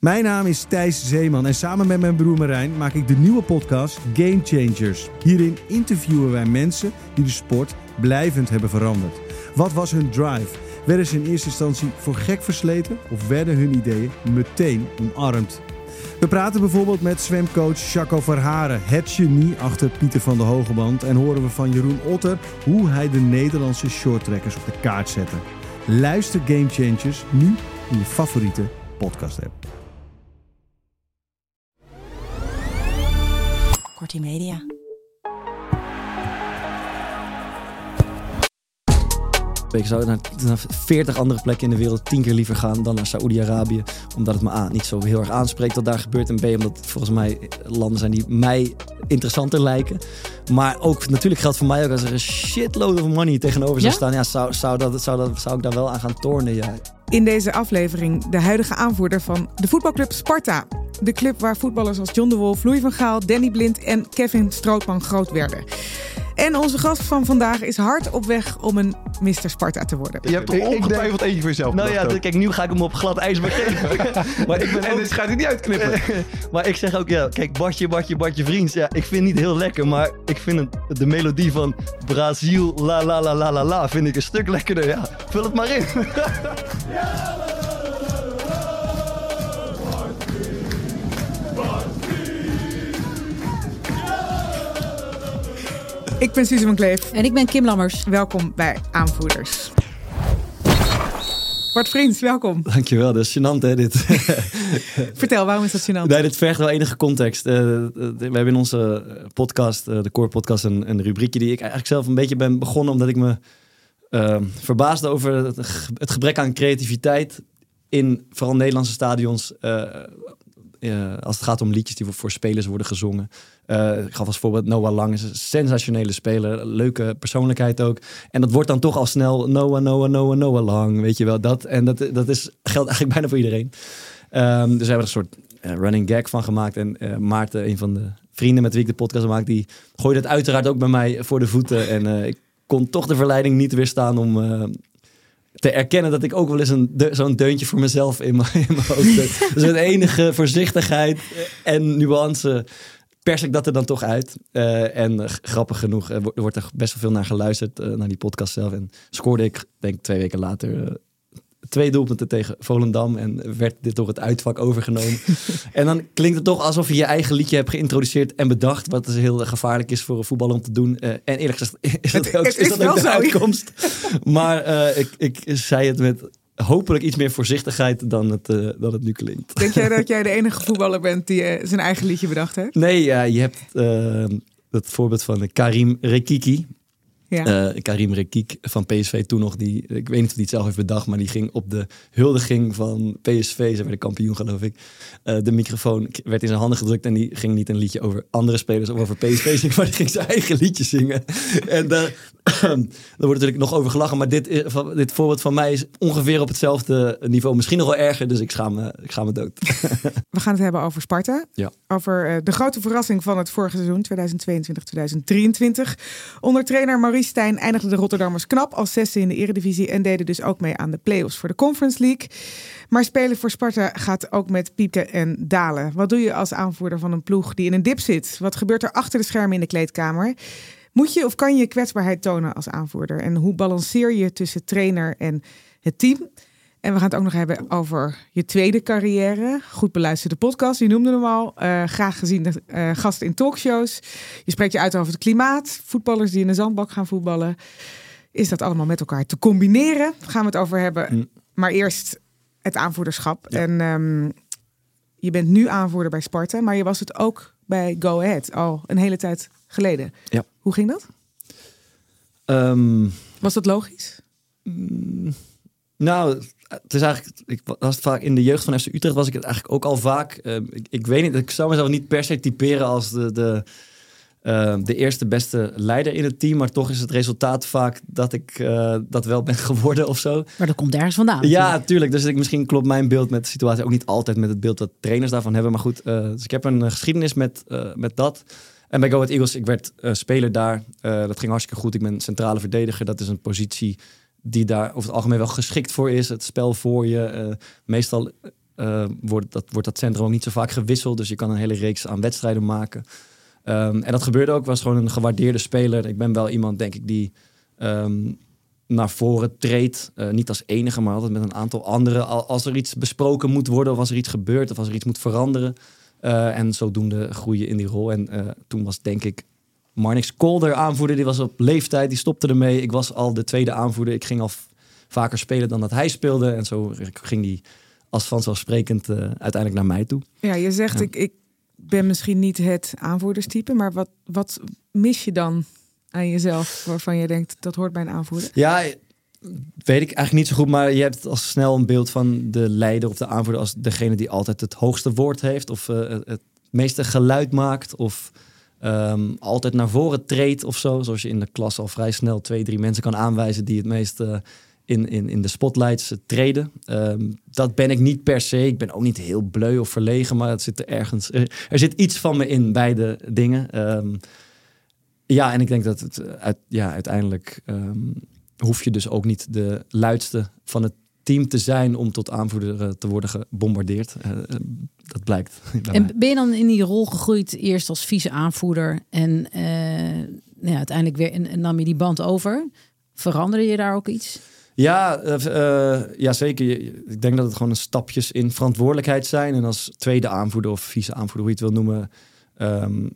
Mijn naam is Thijs Zeeman en samen met mijn broer Marijn maak ik de nieuwe podcast Game Changers. Hierin interviewen wij mensen die de sport blijvend hebben veranderd. Wat was hun drive? Werden ze in eerste instantie voor gek versleten of werden hun ideeën meteen omarmd? We praten bijvoorbeeld met zwemcoach Jaco Verharen, het genie achter Pieter van de Hogeband. En horen we van Jeroen Otter hoe hij de Nederlandse shorttrekkers op de kaart zette. Luister Game Changers nu in je favoriete podcast app. Kortie Media. Ik zou naar, naar 40 andere plekken in de wereld tien keer liever gaan dan naar Saoedi-Arabië. Omdat het me A, niet zo heel erg aanspreekt wat daar gebeurt. En B, omdat het volgens mij landen zijn die mij interessanter lijken. Maar ook natuurlijk geldt voor mij ook als er een shitload of money tegenover zou Ja? staan. Ja, zou, zou, dat, zou, dat, zou ik daar wel aan gaan tornen. Ja. In deze aflevering de huidige aanvoerder van de voetbalclub Sparta. De club waar voetballers als John de Wolf, Louis van Gaal, Danny Blind en Kevin Strootman groot werden. En onze gast van vandaag is hard op weg om een Mr. Sparta te worden. Je hebt toch ongetwijfeld eentje voor jezelf Nou ja, ook? kijk, nu ga ik hem op glad ijs begeven. maar ik ben En ook- dit gaat hij niet uitknippen. maar ik zeg ook, ja, kijk, Bartje, Bartje, Bartje Vriends. Ja, ik vind het niet heel lekker, maar ik vind het, de melodie van Brazil, la la la la la la, vind ik een stuk lekkerder. Ja, vul het maar in. Ik ben Suze van Kleef. En ik ben Kim Lammers. Welkom bij Aanvoerders. Bart Vriends, welkom. Dankjewel, dat is gênant hè, dit. Vertel, waarom is dat gênant? nee, dit vergt wel enige context. Eh, eh, we hebben in onze podcast, eh, de Core Podcast, een, een rubriekje die ik eigenlijk zelf een beetje ben begonnen omdat ik me eh, verbaasde over het, ge- het gebrek aan creativiteit in vooral Nederlandse stadions. Eh, als het gaat om liedjes die voor, spelers worden gezongen. Eh, ik gaf als voorbeeld Noah Lang, is een sensationele speler, leuke persoonlijkheid ook. En dat wordt dan toch al snel Noah, Noah, Noah, Noah Lang, weet je wel dat. En dat, dat is, geldt eigenlijk bijna voor iedereen. Ehm, dus we hebben een soort eh, running gag van gemaakt. En Maarten, een van de vrienden met wie ik de podcast maak, die gooide het uiteraard ook bij mij voor de voeten. En ik kon toch de verleiding niet weerstaan om te erkennen dat ik ook wel eens een de- zo'n deuntje voor mezelf in mijn, in mijn hoofd heb. Dus met enige voorzichtigheid en nuance pers ik dat er dan toch uit. Eh, en eh, grappig genoeg eh, er wordt er best wel veel naar geluisterd, eh, naar die podcast zelf. En scoorde ik, denk twee weken later... Twee doelpunten tegen Volendam en werd dit door het uitvak overgenomen. en dan klinkt het toch alsof je je eigen liedje hebt geïntroduceerd en bedacht. Wat dus heel gevaarlijk is voor een voetballer om te doen. Eh, en eerlijk gezegd is dat Het- ook, is is dat ook de zo. uitkomst. maar eh, ik, ik zei het met hopelijk iets meer voorzichtigheid dan het, eh, dan het nu klinkt. Denk jij dat jij de enige voetballer bent die zijn eigen liedje bedacht heeft? Nee, ja, je hebt het voorbeeld van Karim Rekiki. Ja. Eh, Karim Rekik van PSV toen nog, die, ik weet niet of hij het zelf heeft bedacht, maar die ging op de huldiging van PSV, ze werden kampioen geloof ik, eh, de microfoon werd in zijn handen gedrukt en die ging niet een liedje over andere spelers of over PSV zingen, maar die ging zijn eigen liedje zingen. en daar, daar wordt natuurlijk nog over gelachen, maar dit, dit voorbeeld van mij is ongeveer op hetzelfde niveau, misschien nog wel erger, dus ik schaam me, ik schaam me dood. We gaan het hebben over Sparta. Ja. Over eh, de grote verrassing van het vorige seizoen, 2022-2023. Onder trainer Maurice Stijn eindigden de Rotterdammers knap als zesde in de eredivisie... en deden dus ook mee aan de play-offs voor de Conference League. Maar spelen voor Sparta gaat ook met pieken en dalen. Wat doe je als aanvoerder van een ploeg die in een dip zit? Wat gebeurt er achter de schermen in de kleedkamer? Moet je of kan je kwetsbaarheid tonen als aanvoerder? En hoe balanceer je tussen trainer en het team? En we gaan het ook nog hebben over je tweede carrière. Goed beluisterde podcast, je noemde hem al. Uh, graag gezien de uh, gast in talkshows. Je spreekt je uit over het klimaat. Voetballers die in de zandbak gaan voetballen. Is dat allemaal met elkaar te combineren? Daar gaan we het over hebben. Mm. Maar eerst het aanvoerderschap. En um, je bent nu aanvoerder bij Sparta, maar je was het ook bij Go Ahead al een hele tijd geleden. Ja. Hoe ging dat? Um, was dat logisch? Mm, nou, het is eigenlijk, ik was het vaak in de jeugd van FC Utrecht was ik het eigenlijk ook al vaak. Uh, ik, ik, weet niet, ik zou mezelf niet per se typeren als de, de, uh, de eerste beste leider in het team, maar toch is het resultaat vaak dat ik uh, dat wel ben geworden of zo. Maar dat komt ergens vandaan. Ja, natuurlijk. Dus ik, misschien klopt mijn beeld met de situatie ook niet altijd met het beeld dat trainers daarvan hebben. Maar goed, dus ik heb een geschiedenis met, met dat. En bij Go Ahead Eagles, ik werd speler daar. dat ging hartstikke goed. Ik ben centrale verdediger. Dat is een positie die daar over het algemeen wel geschikt voor is. Het spel voor je. Meestal wordt, dat, wordt dat centrum ook niet zo vaak gewisseld. Dus je kan een hele reeks aan wedstrijden maken. Um, en dat gebeurde ook. was gewoon een gewaardeerde speler. Ik ben wel iemand, denk ik, die um, naar voren treedt. Uh, niet als enige, maar altijd met een aantal anderen. Als er iets besproken moet worden, of als er iets gebeurt, of als er iets moet veranderen. en zodoende groeien in die rol. En toen was denk ik Marnix Kolder aanvoerder, die was op leeftijd, die stopte ermee. Ik was al de tweede aanvoerder. Ik ging al vaker spelen dan dat hij speelde. En zo ging die als vanzelfsprekend uiteindelijk naar mij toe. Ja, je zegt ik, ik ben misschien niet het aanvoerderstype, maar wat, wat mis je dan aan jezelf waarvan je denkt dat hoort bij een aanvoerder? Ja, weet ik eigenlijk niet zo goed, maar je hebt al snel een beeld van de leider of de aanvoerder als degene die altijd het hoogste woord heeft of uh, het meeste geluid maakt of um, altijd naar voren treedt of zo. Zoals je in de klas al vrij snel twee, drie mensen kan aanwijzen die het meest uh, in, in, in de spotlights uh, treden. Um, dat ben ik niet per se. Ik ben ook niet heel bleu of verlegen, maar het zit er ergens. Er, er zit iets van me in beide dingen. Um, ja, en ik denk dat het uit, ja, uiteindelijk hoef je dus ook niet de luidste van het team te zijn om tot aanvoerder eh, te worden gebombardeerd. Uh, dat blijkt. En ben je dan in die rol gegroeid eerst als vice aanvoerder en uh, nou ja, uiteindelijk weer en, en, nam je die band over? Veranderde je daar ook iets? Ja, ja, zeker. Ik denk dat het gewoon een stapjes in verantwoordelijkheid zijn. En als tweede aanvoerder of vice aanvoerder, hoe je het wil noemen, um,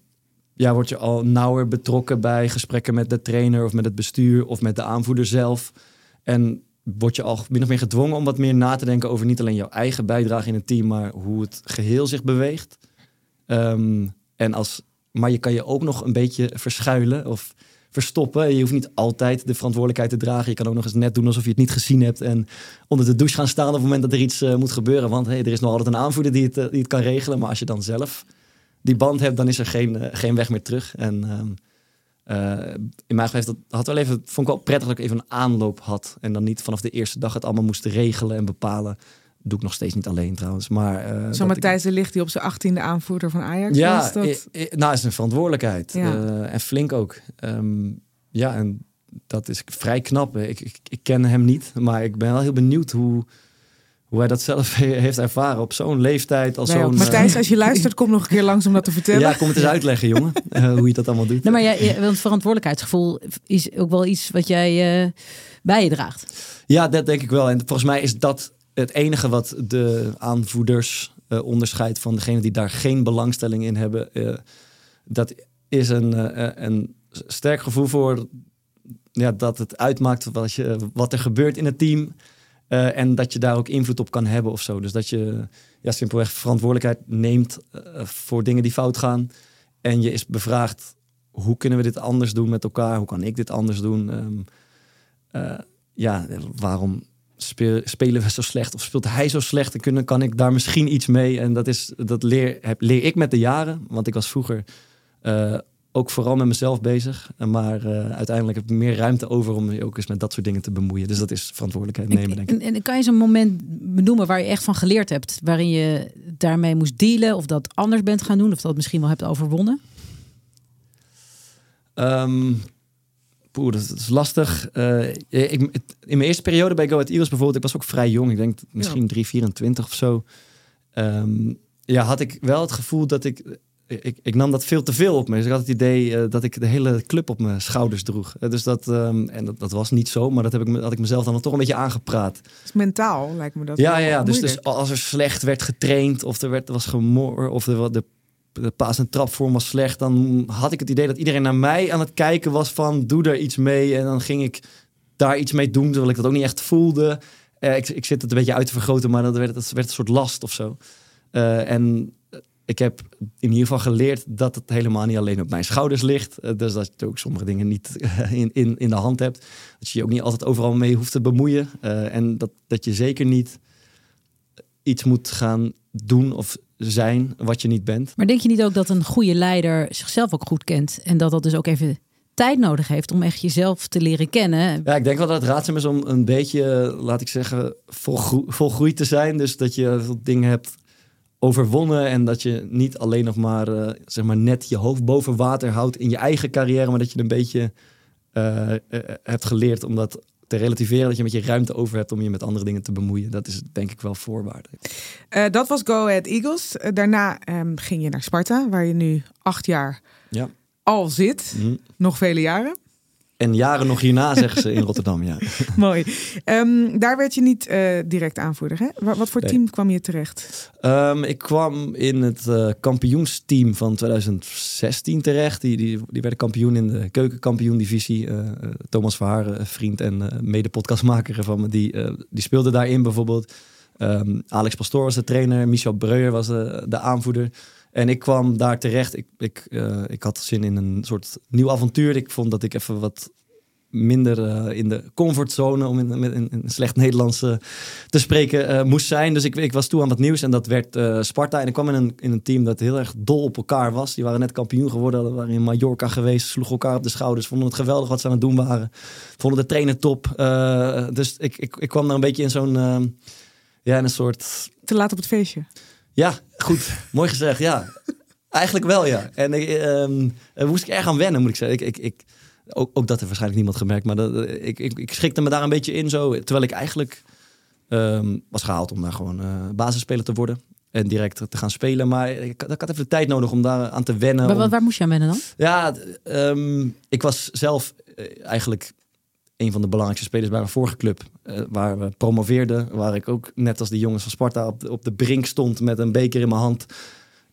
ja, word je al nauwer betrokken bij gesprekken met de trainer of met het bestuur of met de aanvoerder zelf. En word je al min of meer gedwongen om wat meer na te denken over niet alleen jouw eigen bijdrage in het team, maar hoe het geheel zich beweegt. Um, en als, maar je kan je ook nog een beetje verschuilen of verstoppen. Je hoeft niet altijd de verantwoordelijkheid te dragen. Je kan ook nog eens net doen alsof je het niet gezien hebt en onder de douche gaan staan op het moment dat er iets uh, moet gebeuren. Want hey, er is nog altijd een aanvoerder die het, uh, die het kan regelen. Maar als je dan zelf die band hebt, dan is er geen, uh, geen weg meer terug. En uh, in mijn geval dat had wel even, vond ik wel prettig dat ik even een aanloop had. En dan niet vanaf de eerste dag het allemaal moest regelen en bepalen. Doe ik nog steeds niet alleen trouwens. Maar, uh, Zo Matthijs de Ligt die op zijn achttiende aanvoerder van Ajax ja, was. Dat... nou is een verantwoordelijkheid. Ja. Uh, en flink ook. Um, ja, en dat is vrij knap. Ik, ik, ik, ken hem niet, maar ik ben wel heel benieuwd hoe hoe hij dat zelf heeft ervaren op zo'n leeftijd. Als nee, zo'n, Matthijs, als je luistert, kom nog een keer langs om dat te vertellen. Ja, kom het eens uitleggen, jongen, uh, hoe je dat allemaal doet. Nee, maar jij, want verantwoordelijkheidsgevoel is ook wel iets wat jij uh, bij je draagt. Ja, dat denk ik wel. En volgens mij is dat het enige wat de aanvoerders uh, onderscheidt van degene die daar geen belangstelling in hebben. dat is een, een sterk gevoel voor ja, dat het uitmaakt wat, je, wat er gebeurt in het team. En dat je daar ook invloed op kan hebben of zo. Dus dat je ja, simpelweg verantwoordelijkheid neemt voor dingen die fout gaan. En je is bevraagd, hoe kunnen we dit anders doen met elkaar? Hoe kan ik dit anders doen? Uh, ja, waarom spelen we zo slecht? Of speelt hij zo slecht? En kunnen, kan ik daar misschien iets mee? En dat, is, dat leer, heb, leer ik met de jaren. Want ik was vroeger ook vooral met mezelf bezig. Maar uh, uiteindelijk heb ik meer ruimte over om je ook eens met dat soort dingen te bemoeien. Dus dat is verantwoordelijkheid nemen, denk ik. En, en kan je zo'n moment benoemen waar je echt van geleerd hebt? Waarin je daarmee moest dealen of dat anders bent gaan doen? Of dat misschien wel hebt overwonnen? Um, poeh, dat, is lastig. Uh, ik, in mijn eerste periode bij Go Ahead Eagles bijvoorbeeld, ik was ook vrij jong. Ik denk misschien ja. 3, 24 of zo. Um, ja, had ik wel het gevoel dat ik ik, ik nam dat veel te veel op me. Dus ik had het idee eh, dat ik de hele club op mijn schouders droeg. Eh, dus dat, ehm, en dat, dat was niet zo, maar dat heb ik, had ik mezelf dan toch een beetje aangepraat. Dus mentaal lijkt me dat Ja, ja, ja. Dus, dus als er slecht werd getraind of er werd, was gemor of de, de, de paas- en trapvorm was slecht, dan had ik het idee dat iedereen naar mij aan het kijken was van doe er iets mee. En dan ging ik daar iets mee doen, terwijl ik dat ook niet echt voelde. Eh, ik, ik zit het een beetje uit te vergroten, maar dat werd, dat werd een soort last of zo. Eh, en ik heb in ieder geval geleerd dat het helemaal niet alleen op mijn schouders ligt. Eh, dus dat je ook sommige dingen niet eh, in, in, in de hand hebt. Dat je je ook niet altijd overal mee hoeft te bemoeien. Eh, en dat, dat je zeker niet iets moet gaan doen of zijn wat je niet bent. Maar denk je niet ook dat een goede leider zichzelf ook goed kent en dat dat dus ook even tijd nodig heeft om echt jezelf te leren kennen? Ja, ik denk wel dat het raadzaam is om een beetje, laat ik zeggen, volgro- volgroeid te zijn. Dus dat je dingen hebt overwonnen en dat je niet alleen nog maar, eh, zeg maar net je hoofd boven water houdt in je eigen carrière, maar dat je een beetje eh, eh, hebt geleerd om dat te relativeren, dat je een beetje ruimte over hebt om je met andere dingen te bemoeien. Dat is denk ik wel voorwaarde. Eh, dat was Go Ahead Eagles. Eh, daarna ehm, ging je naar Sparta, waar je nu acht jaar Ja. al zit. Mhm. Nog vele jaren. En jaren nog hierna, zeggen ze in Rotterdam, ja. Mooi. Ehm, daar werd je niet eh, direct aanvoerder, hè? Wa- Wat voor Nee. team kwam je terecht? Ehm, ik kwam in het eh, kampioensteam van 2016 terecht. Die, die, die werden kampioen in de keukenkampioen-divisie. Eh, Thomas Verhaar, vriend en mede-podcastmaker van me, die, die speelde daarin bijvoorbeeld. Ehm, Alex Pastoor was de trainer, Michel Breuer was de, de aanvoerder. En ik kwam daar terecht. Ik, ik, eh, ik had zin in een soort nieuw avontuur. Ik vond dat ik even wat minder eh, in de comfortzone, om in, in slecht Nederlands eh, te spreken, moest zijn. Dus ik, ik was toe aan wat nieuws en dat werd Sparta. En ik kwam in een, in een team dat heel erg dol op elkaar was. Die waren net kampioen geworden, waren in Mallorca geweest, sloegen elkaar op de schouders, vonden het geweldig wat ze aan het doen waren. Vonden de trainer top. Dus ik, ik, ik kwam daar een beetje in zo'n, ja, in een soort Te laat op het feestje. Ja, goed. Mooi gezegd, ja. Eigenlijk wel, ja. En ik, daar moest ik erg aan wennen, moet ik zeggen. Ik, ik, ik, ook, ook dat heeft waarschijnlijk niemand gemerkt. Maar dat, eh, ik, ik, ik schikte me daar een beetje in zo. Terwijl ik eigenlijk ehm, was gehaald om daar gewoon eh, basisspeler te worden. En direct te gaan spelen. Maar ik, ik had even de tijd nodig om daar aan te wennen. Waar, om- waar, moest je aan wennen dan? ja, ehm, ik was zelf eigenlijk een van de belangrijkste spelers bij mijn vorige club. eh, waar we promoveerden. Waar ik ook, net als die jongens van Sparta, op de, op de brink stond met een beker in mijn hand.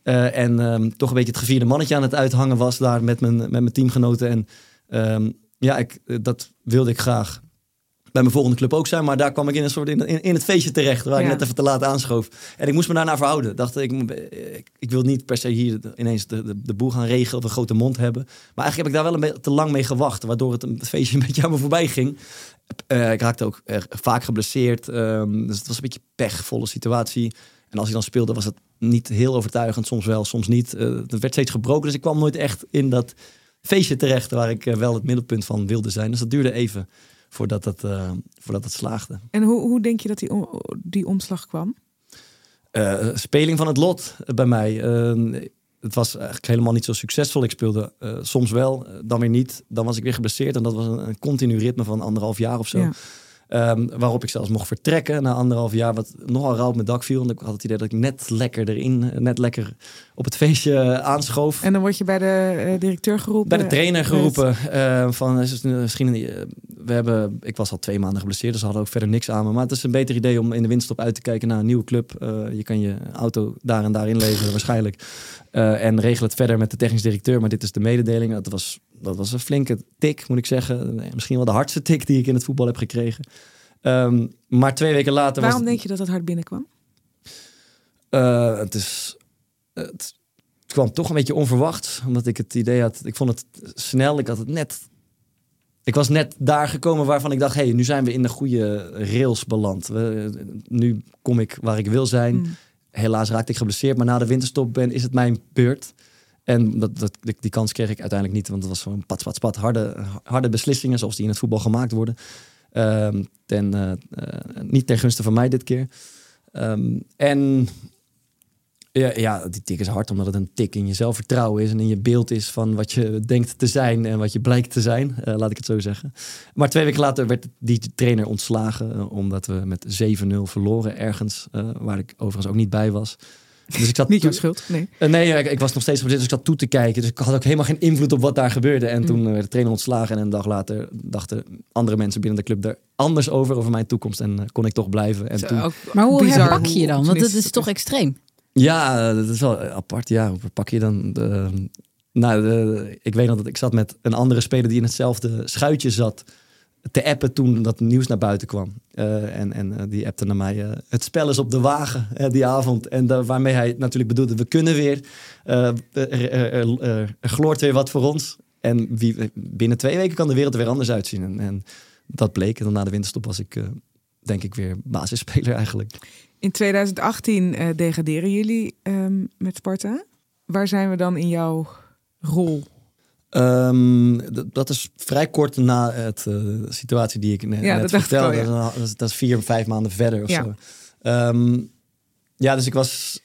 Eh, en ehm, toch een beetje het gevierde mannetje aan het uithangen was daar met mijn, met mijn teamgenoten. En ehm, ja, ik, eh, dat wilde ik graag bij mijn volgende club ook zijn. Maar daar kwam ik in een soort in, in, in het feestje terecht. Waar Ja. ik net even te laat aanschoof. En ik moest me daarnaar verhouden. Dacht ik, ik, ik wil niet per se hier ineens de, de, de boel gaan regelen of een grote mond hebben. Maar eigenlijk heb ik daar wel een beetje te lang mee gewacht. Waardoor het, feestje een beetje aan me voorbij ging. Eh, ik raakte ook eh, vaak geblesseerd. ehm, dus het was een beetje pechvolle situatie. En als ik dan speelde was het niet heel overtuigend. Soms wel, soms niet. Eh, het werd steeds gebroken. Dus ik kwam nooit echt in dat feestje terecht... waar ik wel het middelpunt van wilde zijn. Dus dat duurde even voordat het, eh, voordat het slaagde. En hoe, hoe denk je dat die, om- die omslag kwam? Eh, speling van het lot bij mij. Eh, het was eigenlijk helemaal niet zo succesvol. Ik speelde soms wel, dan weer niet. Dan was ik weer geblesseerd en dat was een, een continu ritme van anderhalf jaar of zo. Ja. Ehm, waarop ik zelfs mocht vertrekken na anderhalf jaar, wat nogal rauw op mijn dak viel. En ik had het idee dat ik net lekker erin, net lekker op het feestje eh, aanschoof. En dan word je bij de eh, directeur geroepen. Bij de trainer geroepen eh, van is misschien we hebben ik was al twee maanden geblesseerd dus ze hadden ook verder niks aan me maar het is een beter idee om in de winststop uit te kijken naar een nieuwe club je kan je auto daar en daar inleveren waarschijnlijk en regel het verder met de technisch directeur maar dit is de mededeling dat was dat was een flinke tik moet ik zeggen misschien wel de hardste tik die ik in het voetbal heb gekregen Ehm, maar twee weken later Waarom was denk je dat het hard binnenkwam? eh, het is. Het, het kwam toch een beetje onverwacht. Omdat ik het idee had. Ik vond het snel. Ik had het net. Ik was net daar gekomen waarvan ik dacht: hé, hey, nu zijn we in de goede rails beland. We, nu kom ik waar ik wil zijn. Mm. Helaas raakte ik geblesseerd. Maar na de winterstop ben, is het mijn beurt. En dat, dat, die, kans kreeg ik uiteindelijk niet. Want het was gewoon pat, pat, pat. Harde, harde beslissingen zoals die in het voetbal gemaakt worden. Ehm, ten, eh, eh, niet ten gunste van mij dit keer. Ehm, en ja, ja, die tik is hard omdat het een tik in je zelfvertrouwen is en in je beeld is van wat je denkt te zijn en wat je blijkt te zijn, eh, laat ik het zo zeggen. Maar twee weken later werd die trainer ontslagen omdat we met 7-0 verloren ergens, waar ik overigens ook niet bij was. Dus ik zat Niet jouw schuld, nee. Eh, nee, ik, ik was nog steeds geblesseerd, dus ik zat toe te kijken. Dus ik had ook helemaal geen invloed op wat daar gebeurde. En Mm. toen eh, werd de trainer ontslagen. En een dag later dachten andere mensen binnen de club er anders over, over mijn toekomst. En eh, kon ik toch blijven. En Zo, toen, ook Maar hoe bizar herpak je je dan? Want dat is toch extreem. ja, dat is wel apart. Ja, hoe pak je dan? De, nou, de- ik weet nog dat ik zat met een andere speler die in hetzelfde schuitje zat. Te appen toen dat nieuws naar buiten kwam. Eh, en en eh, die appte naar mij. eh, het spel is op de wagen die avond. En da- waarmee hij natuurlijk bedoelde: we kunnen weer. Er, gloort weer wat voor ons. En wie, binnen twee weken kan de wereld er weer anders uitzien. En, en dat bleek. En dan na de winterstop was ik, denk ik, weer basisspeler eigenlijk. In 2018 eh, degraderen jullie ehm, met Sparta. Waar zijn we dan in jouw rol? Ehm, dat is vrij kort na het, eh, de situatie die ik net, Ja, net dat dacht ik vertelde. ja. dat, is, dat is vier, vijf maanden verder of Ja. zo. Ehm, ja, dus ik was...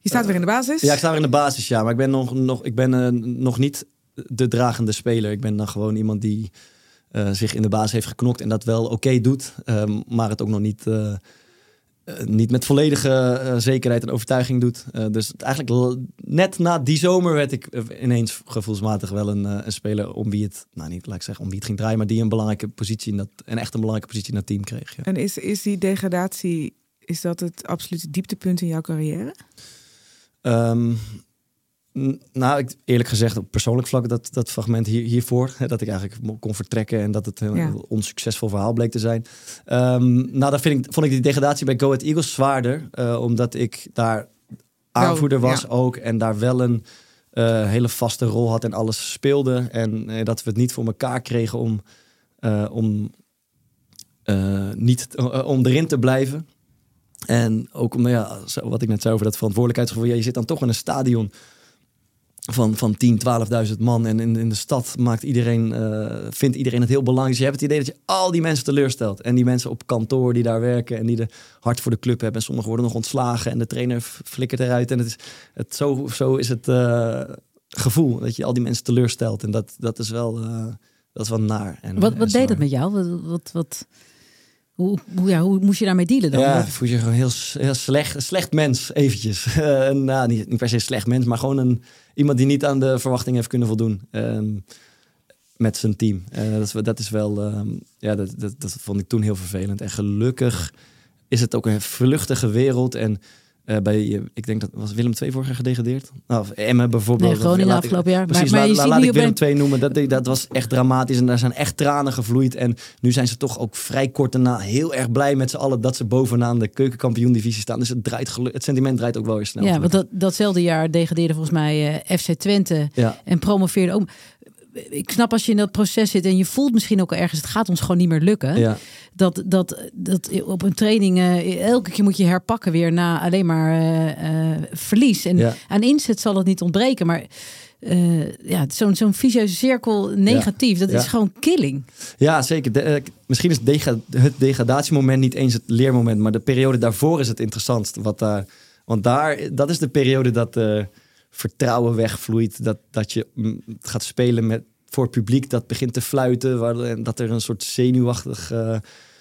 Je staat weer in de basis. Ja, ik sta weer in de basis, ja. Maar ik ben nog, nog, ik ben, eh, nog niet de dragende speler. Ik ben dan gewoon iemand die eh, zich in de basis heeft geknokt en dat wel oké doet. ehm, maar het ook nog niet... eh, niet met volledige eh, zekerheid en overtuiging doet. Eh, dus eigenlijk net na die zomer werd ik ineens gevoelsmatig wel een, een speler om wie het, nou niet laat ik zeggen om wie het ging draaien, maar die een belangrijke positie in dat, een echt een belangrijke positie in dat team kreeg. Ja. En is, is die degradatie, is dat het absolute dieptepunt in jouw carrière? Ehm, nou, ik, eerlijk gezegd, op persoonlijk vlak, dat, dat fragment hier, hiervoor, dat ik eigenlijk kon vertrekken en dat het een Ja. onsuccesvol verhaal bleek te zijn. Ehm, nou, daar vind ik, vond ik die degradatie bij Go Ahead Eagles zwaarder, eh, omdat ik daar aanvoerder was ja. ook en daar wel een eh, hele vaste rol had en alles speelde. En eh, dat we het niet voor elkaar kregen om, om, niet, om erin te blijven. En ook om, ja, zo- wat ik net zei over dat verantwoordelijkheidsgevoel. Ja, je zit dan toch in een stadion van, van 10, 12.000 man. En in, in de stad maakt iedereen, eh, vindt iedereen het heel belangrijk. Dus je hebt het idee dat je al die mensen teleurstelt. En die mensen op kantoor die daar werken en die er hard voor de club hebben. En sommigen worden nog ontslagen en de trainer flikkert eruit. En het is, het, zo, zo is het eh, gevoel dat je al die mensen teleurstelt. En dat, dat is wel... eh, dat is wel naar. En, Wat, en wat deed het met jou? Wat, wat, wat, hoe, hoe, ja, hoe moest je daarmee dealen dan? Ja, voel je gewoon heel, heel slecht, slecht mens, eventjes. Eh, nou, niet, niet per se slecht mens, maar gewoon een, iemand die niet aan de verwachtingen heeft kunnen voldoen. ehm, met zijn team. Eh, dat, is, wel- dat is wel, ehm, ja, dat, dat, dat vond ik toen heel vervelend. En gelukkig is het ook een vluchtige wereld. En eh, bij, ik denk dat was Willem II vorig jaar gedegradeerd. Nou, of Emmen bijvoorbeeld. Nee, Groningen Laat ik- afgelopen jaar. Precies, maar, maar laat, ik Willem II noemen. Dat, dat was echt dramatisch en daar zijn echt tranen gevloeid. En nu zijn ze toch ook vrij kort daarna heel erg blij met z'n allen dat ze bovenaan de keukenkampioen-divisie staan. Dus het, draait het sentiment draait ook wel weer snel. Ja, want dat, datzelfde jaar degradeerde volgens mij eh, FC Twente ja. en promoveerde ook. Ik snap als je in dat proces zit en je voelt misschien ook al ergens, het gaat ons gewoon niet meer lukken. Ja. Dat, dat, dat op een training eh, elke keer moet je herpakken weer na alleen maar eh, eh, verlies. En Ja. aan inzet zal het niet ontbreken, maar ja, zo'n zo'n vicieuze cirkel negatief, dat is gewoon killing. Ja, zeker. De- misschien is het degradatiemoment niet eens het leermoment, maar de periode daarvoor is het interessantst. Wat daar, want daar, dat is de periode dat vertrouwen wegvloeit, dat, dat je mm, gaat spelen met, voor het publiek dat begint te fluiten, waar, en dat er een soort zenuwachtig eh,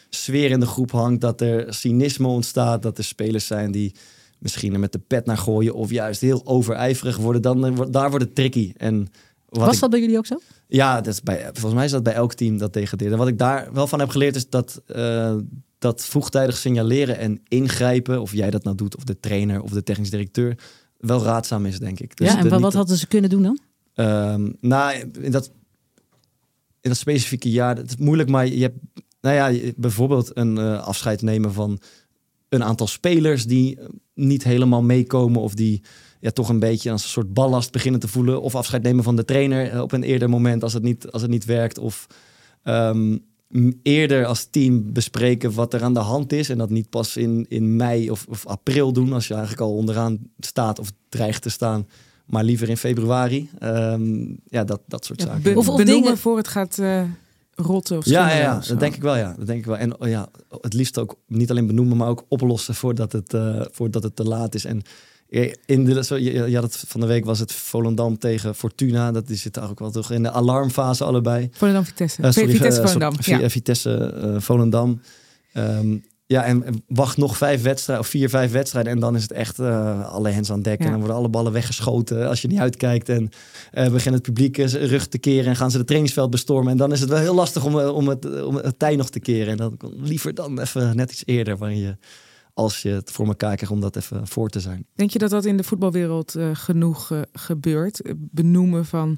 sfeer in de groep hangt, dat er cynisme ontstaat, dat er spelers zijn die misschien er met de pet naar gooien of juist heel overijverig worden, dan, eh, daar wordt het tricky. En wat Was ik- dat bij jullie ook zo? ja, dat is bij, volgens mij is dat bij elk team dat degradeert. En wat ik daar wel van heb geleerd is dat, eh, dat vroegtijdig signaleren en ingrijpen, of jij dat nou doet, of de trainer of de technisch directeur, wel raadzaam is, denk ik. Dus ja, en wat, hadden ze kunnen doen dan? Ehm, nou, in dat, in dat specifieke jaar, het is moeilijk, maar je hebt, nou ja, bijvoorbeeld een eh, afscheid nemen van een aantal spelers die eh, niet helemaal meekomen of die ja, toch een beetje als een soort ballast beginnen te voelen. Of afscheid nemen van de trainer eh, op een eerder moment als het niet, als het niet werkt. Of ehm, m- eerder als team bespreken wat er aan de hand is. En dat niet pas in, in mei of, of april doen, als je eigenlijk al onderaan staat of dreigt te staan. Maar liever in februari. Ehm, ja, dat, dat soort Ja, zaken. be- Of- benoemen dingen- voor het gaat eh, rotten of Ja, ja, ja, of zo. dat denk ik wel, ja. Dat denk ik wel. En oh, ja, het liefst ook niet alleen benoemen, maar ook oplossen voordat het, eh, voordat het te laat is. En in de, zo, had het van de week was het Volendam tegen Fortuna. Dat die zitten eigenlijk wel toch in de alarmfase allebei. Volendam Vitesse. Sorry, Vitesse eh, Volendam. Ja. Vitesse eh, Volendam. Ehm, Ja, en, en wacht nog vijf wedstrijden of vier, vijf wedstrijden. En dan is het echt alle hens aan dek. Ja. En dan worden alle ballen weggeschoten als je niet uitkijkt. En eh begint het publiek rug te keren en gaan ze het trainingsveld bestormen. En dan is het wel heel lastig om, om, het, om het tij nog te keren. En dan liever dan even net iets eerder, waarin je, als je het voor elkaar krijgt, om dat even voor te zijn. Denk je dat dat in de voetbalwereld eh, genoeg eh, gebeurt? Eh, Benoemen van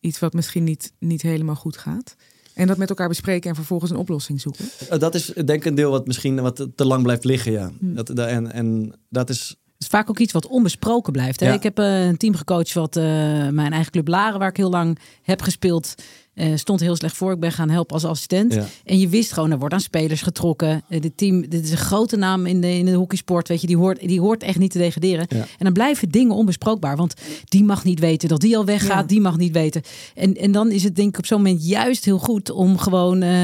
iets wat misschien niet, niet helemaal goed gaat? En dat met elkaar bespreken en vervolgens een oplossing zoeken? Eh, dat is denk ik een deel wat misschien wat te lang blijft liggen, ja. Hm. Dat, da- en, en dat is Het is vaak ook iets wat onbesproken blijft. Hè? Ja. Ik heb eh, een team gecoacht wat eh, mijn eigen club Laren, waar ik heel lang heb gespeeld, eh, stond heel slecht voor. Ik ben gaan helpen als assistent. Ja. En je wist gewoon, er wordt aan spelers getrokken. Eh, dit team, dit is een grote naam in de, in de hockeysport. Weet je, die hoort, die hoort echt niet te degraderen. Ja. En dan blijven dingen onbesprookbaar. Want die mag niet weten dat die al weggaat. Ja. Die mag niet weten. En, en dan is het denk ik op zo'n moment juist heel goed om gewoon eh,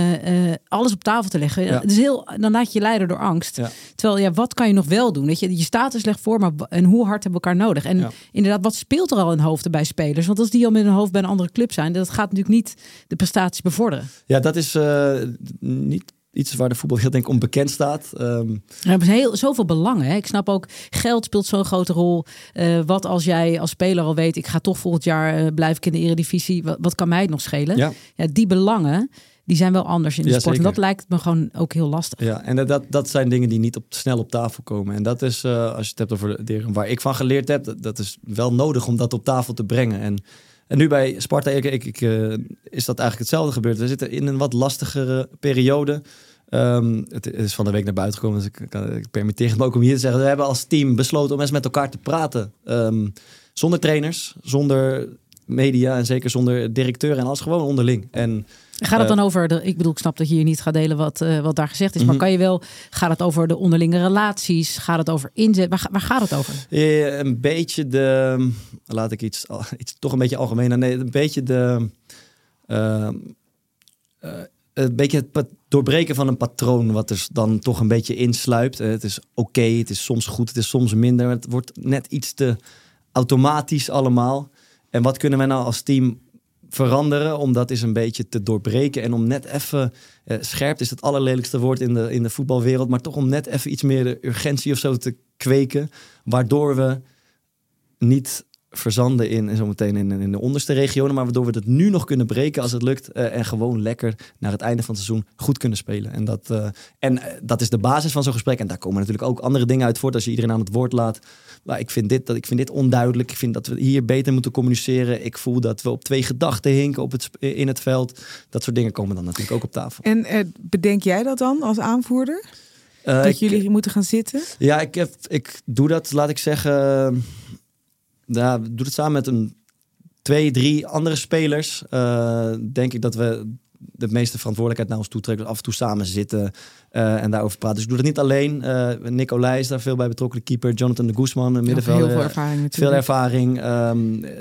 alles op tafel te leggen. Ja. Het is heel, dan laat je je leiden door angst. Terwijl, ja, wat kan je nog wel doen? Weet je, je staat er slecht voor, maar en hoe hard hebben we elkaar nodig? En inderdaad, wat speelt er al in hoofden bij spelers? Want als die al met hun hoofd bij een andere club zijn, dat gaat natuurlijk niet de prestaties bevorderen. Ja, dat is eh, niet iets waar de voetbal heel denk ik onbekend staat. Ehm, Er hebben heel, zoveel belangen. Hè? Ik snap ook, geld speelt zo'n grote rol. Eh, wat als jij als speler al weet, ik ga toch volgend jaar eh, blijf ik in de eredivisie. Wat, wat kan mij het nog schelen? ja. Ja, die belangen, die zijn wel anders in de Ja, sport. En dat lijkt me gewoon ook heel lastig. Ja, en dat, dat zijn dingen die niet op, snel op tafel komen. En dat is, als je het hebt over de dingen waar ik van geleerd heb, dat, dat is wel nodig om dat op tafel te brengen. En, en nu bij Sparta ik, ik, eh, is dat eigenlijk hetzelfde gebeurd. We zitten in een wat lastigere periode. Ehm, het is van de week naar buiten gekomen, dus ik permitteer het me ook om hier te zeggen. We hebben als team besloten om eens met elkaar te praten. Ehm, zonder trainers, zonder media en zeker zonder directeur en alles gewoon onderling. En Gaat het Eh, dan over, de, ik bedoel, ik snap dat je hier niet gaat delen wat, eh, wat daar gezegd is. Mhm. Maar kan je wel, gaat het over de onderlinge relaties? Gaat het over inzet? Waar, waar gaat het over? Eh, een beetje de. Laat ik iets, iets toch een beetje algemeen. Nee, een beetje de. ehm, eh, een beetje het doorbreken van een patroon, wat er dan toch een beetje insluipt. Het is oké, het is soms goed, het is soms minder. maar Het wordt net iets te automatisch allemaal. En wat kunnen we nou als team veranderen om dat eens een beetje te doorbreken en om net even eh, scherp is het allerlelijkste woord in de, in de voetbalwereld, maar toch om net even iets meer de urgentie of zo te kweken, waardoor we niet verzanden in, en zometeen in, in de onderste regionen, maar waardoor we het nu nog kunnen breken als het lukt eh, en gewoon lekker naar het einde van het seizoen goed kunnen spelen. En dat, eh, en eh, dat is de basis van zo'n gesprek. En daar komen natuurlijk ook andere dingen uit voort als je iedereen aan het woord laat. Maar ik vind dit, dat, ik vind dit onduidelijk. Ik vind dat we hier beter moeten communiceren. Ik voel dat we op twee gedachten hinken op het, in het veld. Dat soort dingen komen dan natuurlijk ook op tafel. En bedenk jij dat dan als aanvoerder? Dat ik- jullie moeten gaan zitten? Ja, ik, heb, ik doe dat, laat ik zeggen. Ja, we doen het samen met een twee, drie andere spelers. Eh, denk ik dat we de meeste verantwoordelijkheid naar ons toe trekken. Af en toe samen zitten eh, en daarover praten. Dus ik doe dat niet alleen. Eh Nicolai is daar veel bij betrokken, de keeper. Jonathan de Guzman, een middenvelder. Heel veel ervaring Veel natuurlijk. ervaring. ehm,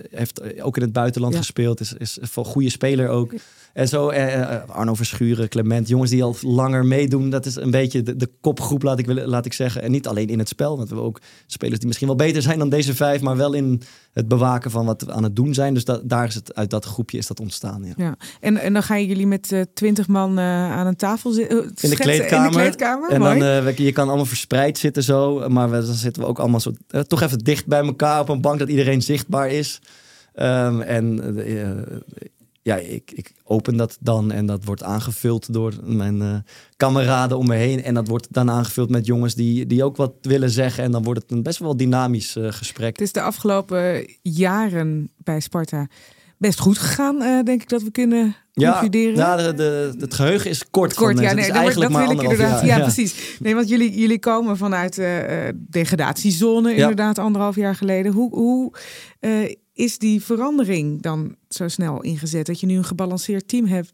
heeft ook in het buitenland Ja. gespeeld. Is, is een goede speler ook. En zo eh, Arno Verschuren, Clement. Jongens die al langer meedoen. Dat is een beetje de, de kopgroep, laat ik, laat ik zeggen. En niet alleen in het spel. Want we hebben ook spelers die misschien wel beter zijn dan deze vijf. Maar wel in het bewaken van wat we aan het doen zijn. Dus da- daar is het, uit dat groepje is dat ontstaan. Ja. Ja. En, en dan gaan jullie met twintig man aan een tafel zitten. In de kleedkamer. In de kleedkamer, En mooi. dan, we- je kan allemaal verspreid zitten zo. Maar we, dan zitten we ook allemaal zo, eh, toch even dicht bij elkaar op een bank dat iedereen zichtbaar is. Ehm, en eh, ja, ik, ik open dat dan en dat wordt aangevuld door mijn kameraden om me heen. En dat wordt dan aangevuld met jongens die, die ook wat willen zeggen. En dan wordt het een best wel dynamisch gesprek. Het is de afgelopen jaren bij Sparta best goed gegaan, denk ik dat we kunnen Ja, ja de, de, het geheugen is kort. Kort, ja, nee, dat, eigenlijk dat wil ik inderdaad. Ja, precies. Nee, want jullie, jullie komen vanuit eh, degradatiezone, Ja. inderdaad, anderhalf jaar geleden. Hoe, hoe eh, is die verandering dan zo snel ingezet? Dat je nu een gebalanceerd team hebt.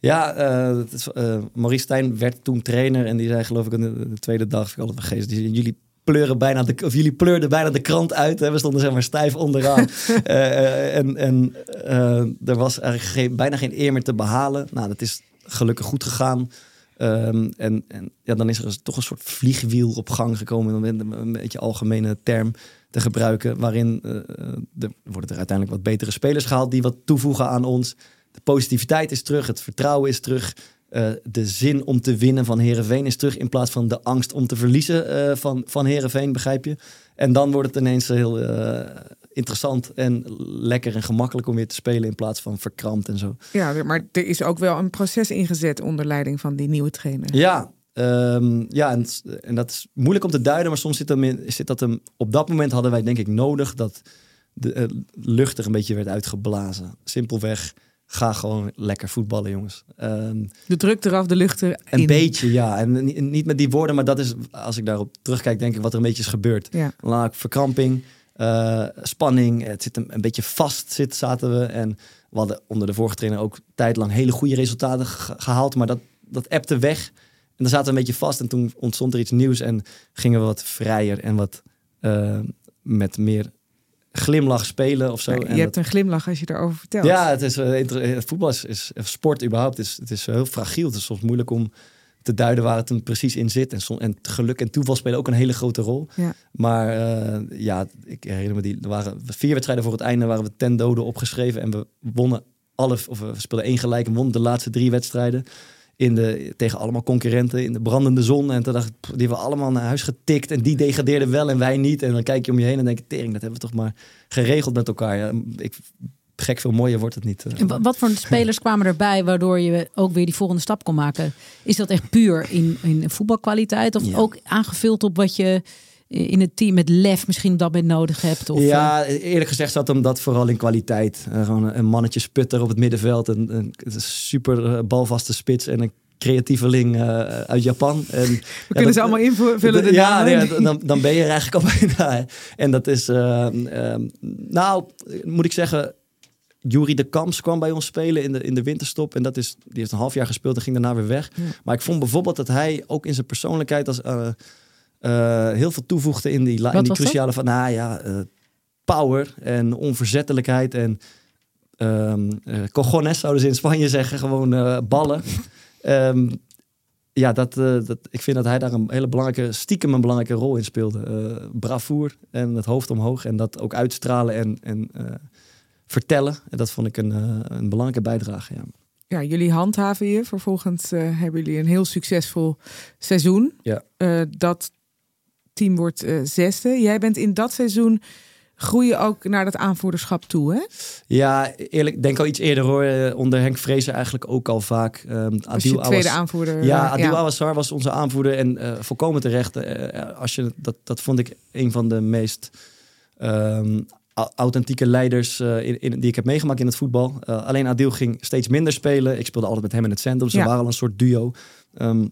Ja, eh, Maurice Stijn werd toen trainer en die zei geloof ik de, de tweede dag, ik had het vergeten, die jullie pleuren bijna de, of jullie pleurden bijna de krant uit. Hè? We stonden zeg maar stijf onderaan. Eh, eh, en en eh, er was eigenlijk geen, bijna geen eer meer te behalen. Nou, dat is gelukkig goed gegaan. Ehm, en, en ja, dan is er dus toch een soort vliegwiel op gang gekomen, om een, een beetje algemene term te gebruiken, waarin er worden er uiteindelijk wat betere spelers gehaald die wat toevoegen aan ons. De positiviteit is terug, het vertrouwen is terug. Eh, de zin om te winnen van Herenveen is terug in plaats van de angst om te verliezen eh, van, van Herenveen, begrijp je? En dan wordt het ineens heel eh, interessant en lekker en gemakkelijk om weer te spelen in plaats van verkrampt en zo. Ja, maar er is ook wel een proces ingezet onder leiding van die nieuwe trainer. Ja, ehm, ja en, en dat is moeilijk om te duiden, maar soms zit, hem in, zit dat hem. Op dat moment hadden wij denk ik nodig dat de lucht er een beetje werd uitgeblazen. Simpelweg ga gewoon lekker voetballen, jongens. Um, de druk eraf, de lucht erin. Een beetje, ja. En niet met die woorden, maar dat is, als ik daarop terugkijk, denk ik wat er een beetje is gebeurd. Ja. Laat verkramping, uh, spanning, het zit een, een, beetje vast, zit, zaten we. En we hadden onder de vorige trainer ook tijdlang hele goede resultaten gehaald, maar dat, dat appte weg. En dan zaten we een beetje vast en toen ontstond er iets nieuws en gingen we wat vrijer en wat uh, met meer glimlach spelen of zo. Ja, je en hebt dat, een glimlach als je erover vertelt. Ja, het is, uh, voetbal is, is, sport überhaupt. Het is, het is heel fragiel. Het is soms moeilijk om te duiden waar het hem precies in zit. En, som, en geluk en toeval spelen ook een hele grote rol. Ja. Maar uh, ja, ik herinner me die. Er waren vier wedstrijden voor het einde waren we ten dode opgeschreven en we wonnen alle, of we speelden één gelijk en wonnen de laatste drie wedstrijden. In de, tegen allemaal concurrenten in de brandende zon. En toen dacht ik, die hebben we allemaal naar huis getikt. En die degradeerden wel en wij niet. En dan kijk je om je heen en denk je, tering, dat hebben we toch maar geregeld met elkaar. Ja, ik, gek veel mooier wordt het niet. En wat voor spelers kwamen erbij waardoor je ook weer die volgende stap kon maken? Is dat echt puur in, in voetbalkwaliteit? Of Ja. ook aangevuld op wat je in het team met lef misschien dat moment nodig hebt? Of, ja, eerlijk gezegd zat hem dat vooral in kwaliteit. Eh, gewoon een mannetje sputter op het middenveld. Een, een, super eh, balvaste spits en een creatieveling uh, uit Japan. En, We kunnen dat- ze allemaal invullen. De ja, dan, dan ben je er eigenlijk al bijna. En dat is, eh, eh, nou, moet ik zeggen, Jury de Kamps kwam bij ons spelen in de, in de winterstop. En dat is, die heeft een half jaar gespeeld en ging daarna weer weg. Ja. Maar ik vond bijvoorbeeld dat hij ook in zijn persoonlijkheid als, eh, eh, heel veel toevoegde in die, in die dat? cruciale van, nou ja, eh, power en onverzettelijkheid en eh, cojones zouden ze in Spanje zeggen, gewoon eh, ballen. Ehm, ja, dat, eh, dat, ik vind dat hij daar een hele belangrijke, stiekem een belangrijke rol in speelde. Eh bravoer en het hoofd omhoog en dat ook uitstralen en, en eh, vertellen. En dat vond ik een, eh, een belangrijke bijdrage. Ja. Ja, jullie handhaven je. Vervolgens eh, hebben jullie een heel succesvol seizoen. Ja. Eh, dat team wordt eh, zesde. Jij bent in dat seizoen groeien ook naar dat aanvoerderschap toe, hè? Ja, eerlijk, denk al iets eerder hoor. eh, Onder Henk Vrezen eigenlijk ook al vaak. Je Adil tweede Awas- aanvoerder. Ja, eh, Adil Awassar was onze aanvoerder en volkomen terecht. als je, dat, dat vond ik een van de meest ehm, au- authentieke leiders in, in- die ik heb meegemaakt in het voetbal. Alleen Adil ging steeds minder spelen. Ik speelde altijd met hem in het centrum, Ja. we waren al een soort duo. Ehm,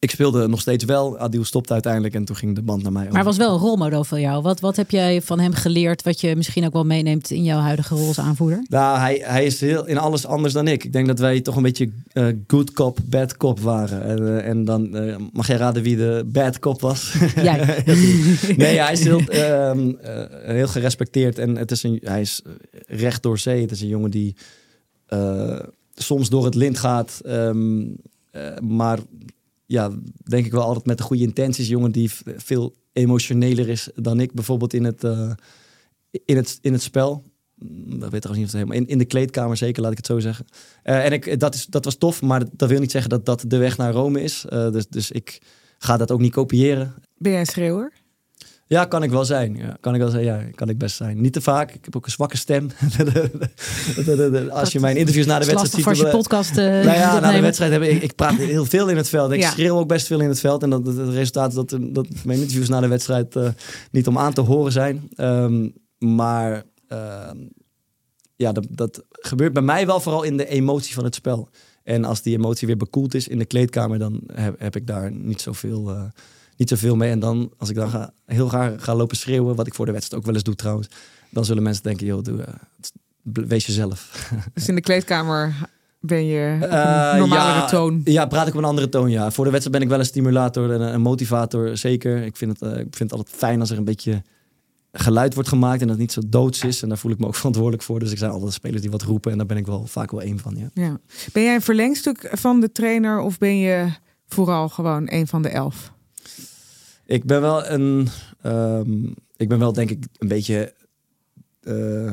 ik speelde nog steeds wel. Adil stopte uiteindelijk en toen ging de band naar mij Maar hij over. was wel een rolmodel van jou. Wat, wat heb jij van hem geleerd wat je misschien ook wel meeneemt in jouw huidige rol als aanvoerder? Nou, hij, hij is heel, in alles anders dan ik. Ik denk dat wij toch een beetje eh, good cop, bad cop waren. En, eh, en dan eh, mag jij raden wie de bad cop was? Jij. nee, hij is heel, ehm, eh, heel gerespecteerd. En het is een, hij is recht door zee. Het is een jongen die soms door het lint gaat. ehm, eh, maar ja, denk ik wel altijd met de goede intenties. Jongen die veel emotioneler is dan ik. Bijvoorbeeld in het, eh, in het, in het spel. Mm, Dat weet trouwens niet of het helemaal... In, in de kleedkamer zeker, laat ik het zo zeggen. Eh, en ik, dat, is, dat was tof, maar dat wil niet zeggen dat dat de weg naar Rome is. Eh, dus, dus ik ga dat ook niet kopiëren. Ben jij een schreeuwer? Ja, kan ik wel zijn. Ja, kan ik wel zijn. Ja, kan ik best zijn. Niet te vaak. Ik heb ook een zwakke stem. als je mijn interviews na de wedstrijd ziet. als je dan- podcast eh nou ja, na de wedstrijd heb ik, ik praat heel veel in het veld. Ik Ja. schreeuw ook best veel in het veld. En dat, het resultaat is dat, dat mijn interviews na de wedstrijd eh, niet om aan te horen zijn. Ehm, maar ehm, ja, dat, dat gebeurt bij mij wel vooral in de emotie van het spel. En als die emotie weer bekoeld is in de kleedkamer, dan heb, heb ik daar niet zoveel, eh niet zoveel mee. En dan, als ik dan ga, heel graag ga lopen schreeuwen, wat ik voor de wedstrijd ook wel eens doe trouwens, dan zullen mensen denken, joh, doe, eh, wees jezelf. Dus in de kleedkamer ben je op Eh, normalere ja, toon. Ja, praat ik op een andere toon, ja. Voor de wedstrijd ben ik wel een stimulator en een, motivator, zeker. Ik vind, het, eh, ik vind het altijd fijn als er een beetje geluid wordt gemaakt en dat het niet zo doods is. En daar voel ik me ook verantwoordelijk voor. Dus ik zijn altijd spelers die wat roepen en daar ben ik wel vaak wel één van, ja. Ja. Ben jij een verlengstuk van de trainer of ben je vooral gewoon een van de elf? Ik ben wel een... ehm, ik ben wel denk ik een beetje... eh,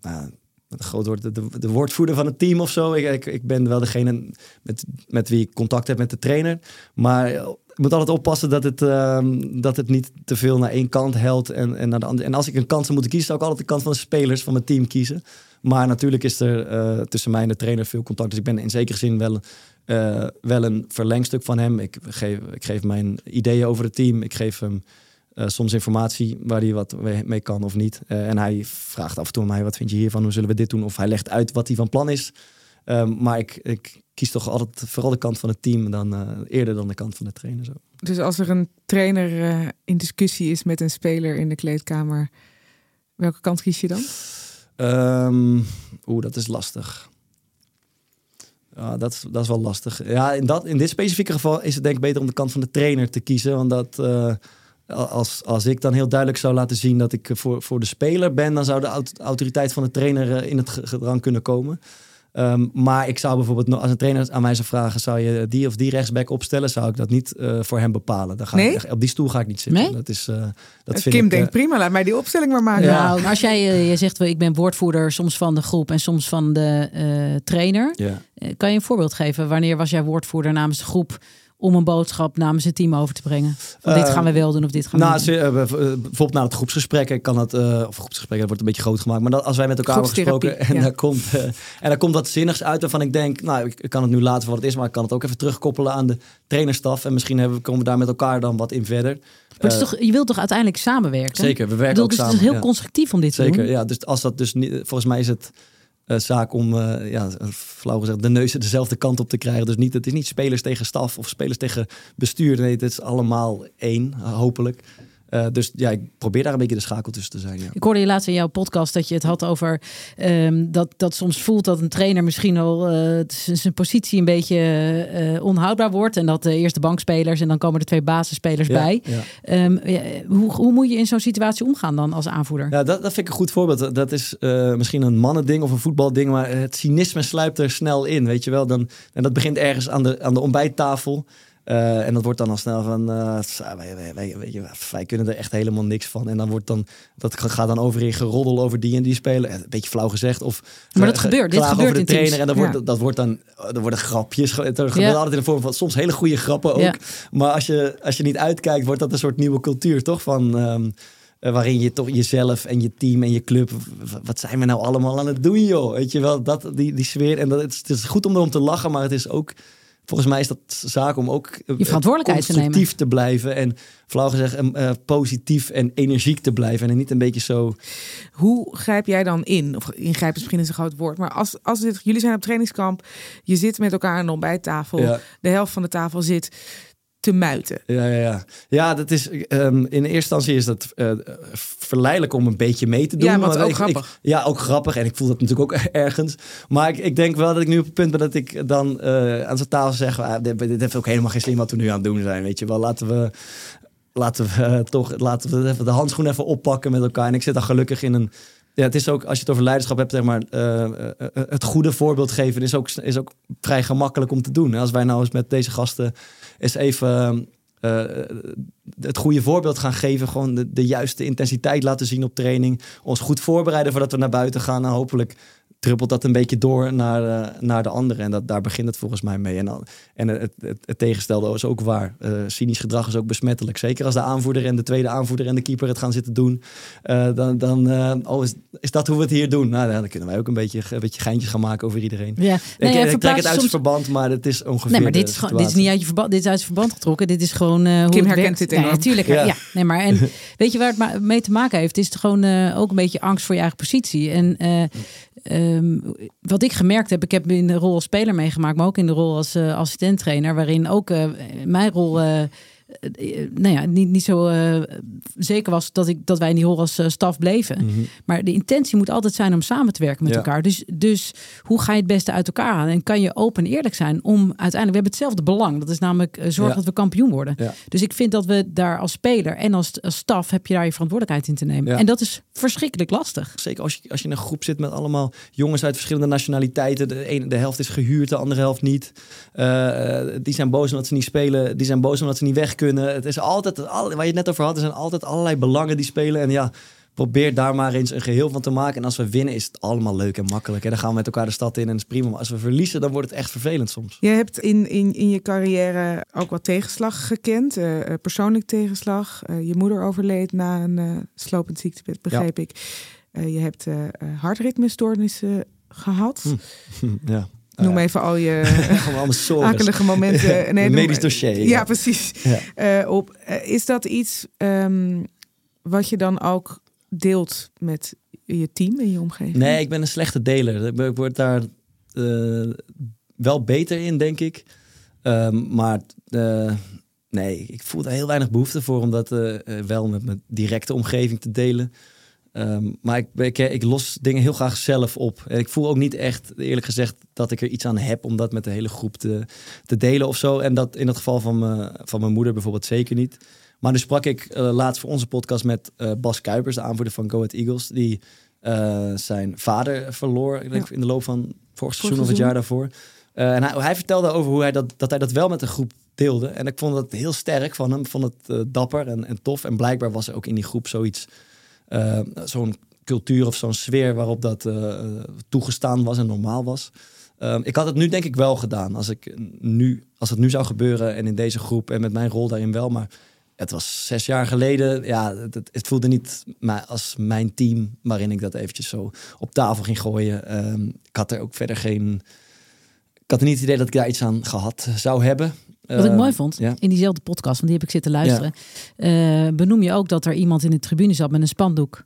nou, groot woord, de, de, de woordvoerder van het team of zo. Ik, ik, ik ben wel degene met, met wie ik contact heb met de trainer. Maar ik moet altijd oppassen dat het, ehm, dat het niet te veel naar één kant helpt en, en naar de andere. En als ik een kant zou moeten kiezen, zou ik altijd de kant van de spelers van mijn team kiezen. Maar natuurlijk is er eh, tussen mij en de trainer veel contact. Dus ik ben in zekere zin wel, eh, wel een verlengstuk van hem. Ik geef, ik geef mijn ideeën over het team. Ik geef hem eh, soms informatie waar hij wat mee kan of niet. en hij vraagt af en toe aan mij, wat vind je hiervan? Hoe zullen we dit doen? Of hij legt uit wat hij van plan is. Ehm, maar ik, ik kies toch altijd vooral de kant van het team dan eerder dan de kant van de trainer. Zo. Dus als er een trainer in discussie is met een speler in de kleedkamer, welke kant kies je dan? Um, Oeh, dat is lastig. Ja, dat, is, dat is wel lastig. Ja, in, dat, in dit specifieke geval is het denk ik beter om de kant van de trainer te kiezen. Want dat, uh, als, als ik dan heel duidelijk zou laten zien dat ik voor, voor de speler ben, dan zou de autoriteit van de trainer eh, in het gedrang kunnen komen. Ehm, maar ik zou bijvoorbeeld, als een trainer aan mij zou vragen, zou je die of die rechtsback opstellen, zou ik dat niet uh, voor hem bepalen. Dan ga nee? ik, op die stoel ga ik niet zitten. Nee? Dat is, uh, dat vind Kim ik, denkt, uh, prima, laat mij die opstelling maar maken. Ja. Nou, als jij je zegt, ik ben woordvoerder soms van de groep en soms van de trainer. Ja. kan je een voorbeeld geven? Wanneer was jij woordvoerder namens de groep? Om een boodschap namens het team over te brengen? Van dit gaan we wel doen of dit gaan we nou, niet doen? bijvoorbeeld na het groepsgesprek kan het, uh, of groepsgesprek dat wordt een beetje groot gemaakt, maar dat, als wij met elkaar hebben gesproken en, ja. daar komt, uh, en daar komt wat zinnigs uit waarvan ik denk, nou, ik, kan het nu laten voor wat het is, maar ik kan het ook even terugkoppelen aan de trainerstaf en misschien hebben, komen we daar met elkaar dan wat in verder. Maar uh, toch, je wilt toch uiteindelijk samenwerken? Zeker, we werken bedoel, ook dus samen. Het is heel ja. constructief om dit zeker, te doen. ja. Dus als dat dus niet, volgens mij is het uh, zaak om, uh, ja, flauw gezegd, de neuzen dezelfde kant op te krijgen. Dus niet, het is niet spelers tegen staf of spelers tegen bestuur. Nee, het is allemaal één, hopelijk. Uh, dus ja, ik probeer daar een beetje de schakel tussen te zijn. Ja. Ik hoorde je laatst in jouw podcast dat je het had over um, dat, dat soms voelt dat een trainer misschien al uh, zijn positie een beetje uh, onhoudbaar wordt. En dat de eerste bankspelers en dan komen er twee basisspelers ja, bij. Ja. Um, hoe, hoe moet je in zo'n situatie omgaan dan als aanvoerder? Ja, dat, dat vind ik een goed voorbeeld. Dat is misschien een mannending of een voetbalding, maar het cynisme sluipt er snel in. Weet je wel, dan, en dat begint ergens aan de, aan de ontbijttafel. Uh, en dat wordt dan al snel van, uh, wij, wij, wij, weet je, wij kunnen er echt helemaal niks van. En dan wordt dan, dat gaat dan over in geroddel over die en die spelen. Een beetje flauw gezegd. Of, maar dat gebeurt, dit gebeurt over de trainer. Teams. En dan wordt, dat wordt dan, er worden grapjes. Er gebeurt ja. altijd in de vorm van soms hele goede grappen ook. Ja. Maar als je, als je niet uitkijkt, wordt dat een soort nieuwe cultuur, toch? Van... Um, uh, waarin je toch jezelf en je team en je club. Wat zijn we nou allemaal aan het doen, joh? Weet je wel, dat, die, die sfeer. En dat, het, is, het is goed om erom te lachen, maar het is ook volgens mij is dat zaak om ook je verantwoordelijkheid te nemen. te blijven en flauw gezegd uh, positief en energiek te blijven en niet een beetje zo. Hoe grijp jij dan in? Of ingrijpen is misschien een groot woord, maar als, als dit, jullie zijn op trainingskamp, je zit met elkaar aan de ontbijttafel, ja. de helft van de tafel zit te muiten. Ja, ja, ja. ja dat is, um, in eerste instantie is dat uh, verleidelijk om een beetje mee te doen. Ja, maar ook ik, grappig. Ik, ja, ook grappig. En ik voel dat natuurlijk ook ergens. Maar ik, ik denk wel dat ik nu op het punt ben dat ik dan uh, aan zijn tafel zeg... Ah, dit, dit heeft ook helemaal geen slim wat we nu aan het doen zijn. Weet je wel, laten we... Laten we uh, toch laten we even de handschoen even oppakken met elkaar. En ik zit dan gelukkig in een ja, het is ook, als je het over leiderschap hebt, zeg maar, uh, uh, het goede voorbeeld geven is ook, is ook vrij gemakkelijk om te doen. Als wij nou eens met deze gasten eens even uh, het goede voorbeeld gaan geven, gewoon de, de, juiste intensiteit laten zien op training, ons goed voorbereiden voordat we naar buiten gaan. En hopelijk druppelt dat een beetje door naar, uh, naar de anderen. En dat, daar begint het volgens mij mee. En, dan, en het, het, het tegenstelde is ook waar. Uh, cynisch gedrag is ook besmettelijk. Zeker als de aanvoerder en de tweede aanvoerder en de keeper het gaan zitten doen. Uh, dan dan oh, is, is dat hoe we het hier doen? Nou, dan kunnen wij ook een beetje, een beetje geintjes gaan maken over iedereen. Ja. Nee, ik, ja, ik trek het uit soms... zijn verband, maar het is ongeveer Nee, maar dit is, gewoon, dit is niet uit je verband, dit is uit je verband getrokken. Dit is gewoon hoe Kim het herkent dit enorm. Nee, natuurlijk. Ja. Ja. Nee, maar en weet je waar het mee te maken heeft? Is het gewoon ook een beetje angst voor je eigen positie. En Um, wat ik gemerkt heb, ik heb in de rol als speler meegemaakt, maar ook in de rol als uh, assistent-trainer, waarin ook uh, mijn rol. Uh, nou ja, niet, niet zo uh, zeker was dat, ik, dat wij in die rol als uh, staf bleven. Mhm. Maar de intentie moet altijd zijn om samen te werken met Ja. elkaar. Dus, dus hoe ga je het beste uit elkaar halen? En kan je open en eerlijk zijn om uiteindelijk... We hebben hetzelfde belang. Dat is namelijk uh, zorgen Ja. dat we kampioen worden. Ja. Dus ik vind dat we daar als speler en als, als staf... heb je daar je verantwoordelijkheid in te nemen. En dat is verschrikkelijk lastig. Zeker als je, als je in een groep zit met allemaal jongens uit verschillende nationaliteiten. De, ene, de helft is gehuurd, de andere helft niet. Die zijn boos omdat ze niet spelen. Die zijn boos omdat ze niet weg kunnen. Het is altijd, al, waar je het net over had, er zijn altijd allerlei belangen die spelen. En ja, probeer daar maar eens een geheel van te maken. En als we winnen, is het allemaal leuk en makkelijk. En dan gaan we met elkaar de stad in en dat is prima. Maar als we verliezen, dan wordt het echt vervelend soms. Je hebt in, in, in je carrière ook wat tegenslag gekend, uh, persoonlijk tegenslag. Uh, je moeder overleed na een uh, slopend ziektebed, begreep ja. ik. je hebt hartritmestoornissen gehad. Hm. ja. Noem even al je akelige momenten. Nee, medisch dossier. Ja, precies. Ja. op. is dat iets um, wat je dan ook deelt met je team en je omgeving? Nee, ik ben een slechte deler. Ik word daar uh, wel beter in, denk ik. Um, maar nee, ik voel daar heel weinig behoefte voor om dat wel met mijn directe omgeving te delen. Um, maar ik, ik, ik, los dingen heel graag zelf op. En ik voel ook niet echt, eerlijk gezegd, dat ik er iets aan heb om dat met de hele groep te, te delen of zo. En dat in het geval van, me, van mijn moeder bijvoorbeeld zeker niet. Maar nu sprak ik uh, laatst voor onze podcast met uh, Bas Kuipers, de aanvoerder van Go Ahead Eagles, die uh, zijn vader verloor ik denk, ja. in de loop van vorig seizoen of het jaar daarvoor. en hij, hij, vertelde over hoe hij dat, dat hij dat wel met de groep deelde. En ik vond dat heel sterk van hem, vond het dapper en, en, tof. En blijkbaar was er ook in die groep zoiets, zo'n cultuur of zo'n sfeer waarop dat toegestaan was en normaal was. Um, ik had het nu denk ik wel gedaan. Als, ik nu, als het nu zou gebeuren en in deze groep en met mijn rol daarin wel. Maar het was zes jaar geleden. Ja, het, het, voelde niet als mijn team waarin ik dat eventjes zo op tafel ging gooien. Um, ik had er ook verder geen. Ik had niet het idee dat ik daar iets aan gehad zou hebben. Wat ik mooi vond, ja. in diezelfde podcast, want die heb ik zitten luisteren, ja. uh, benoem je ook dat er iemand in de tribune zat met een spandoek.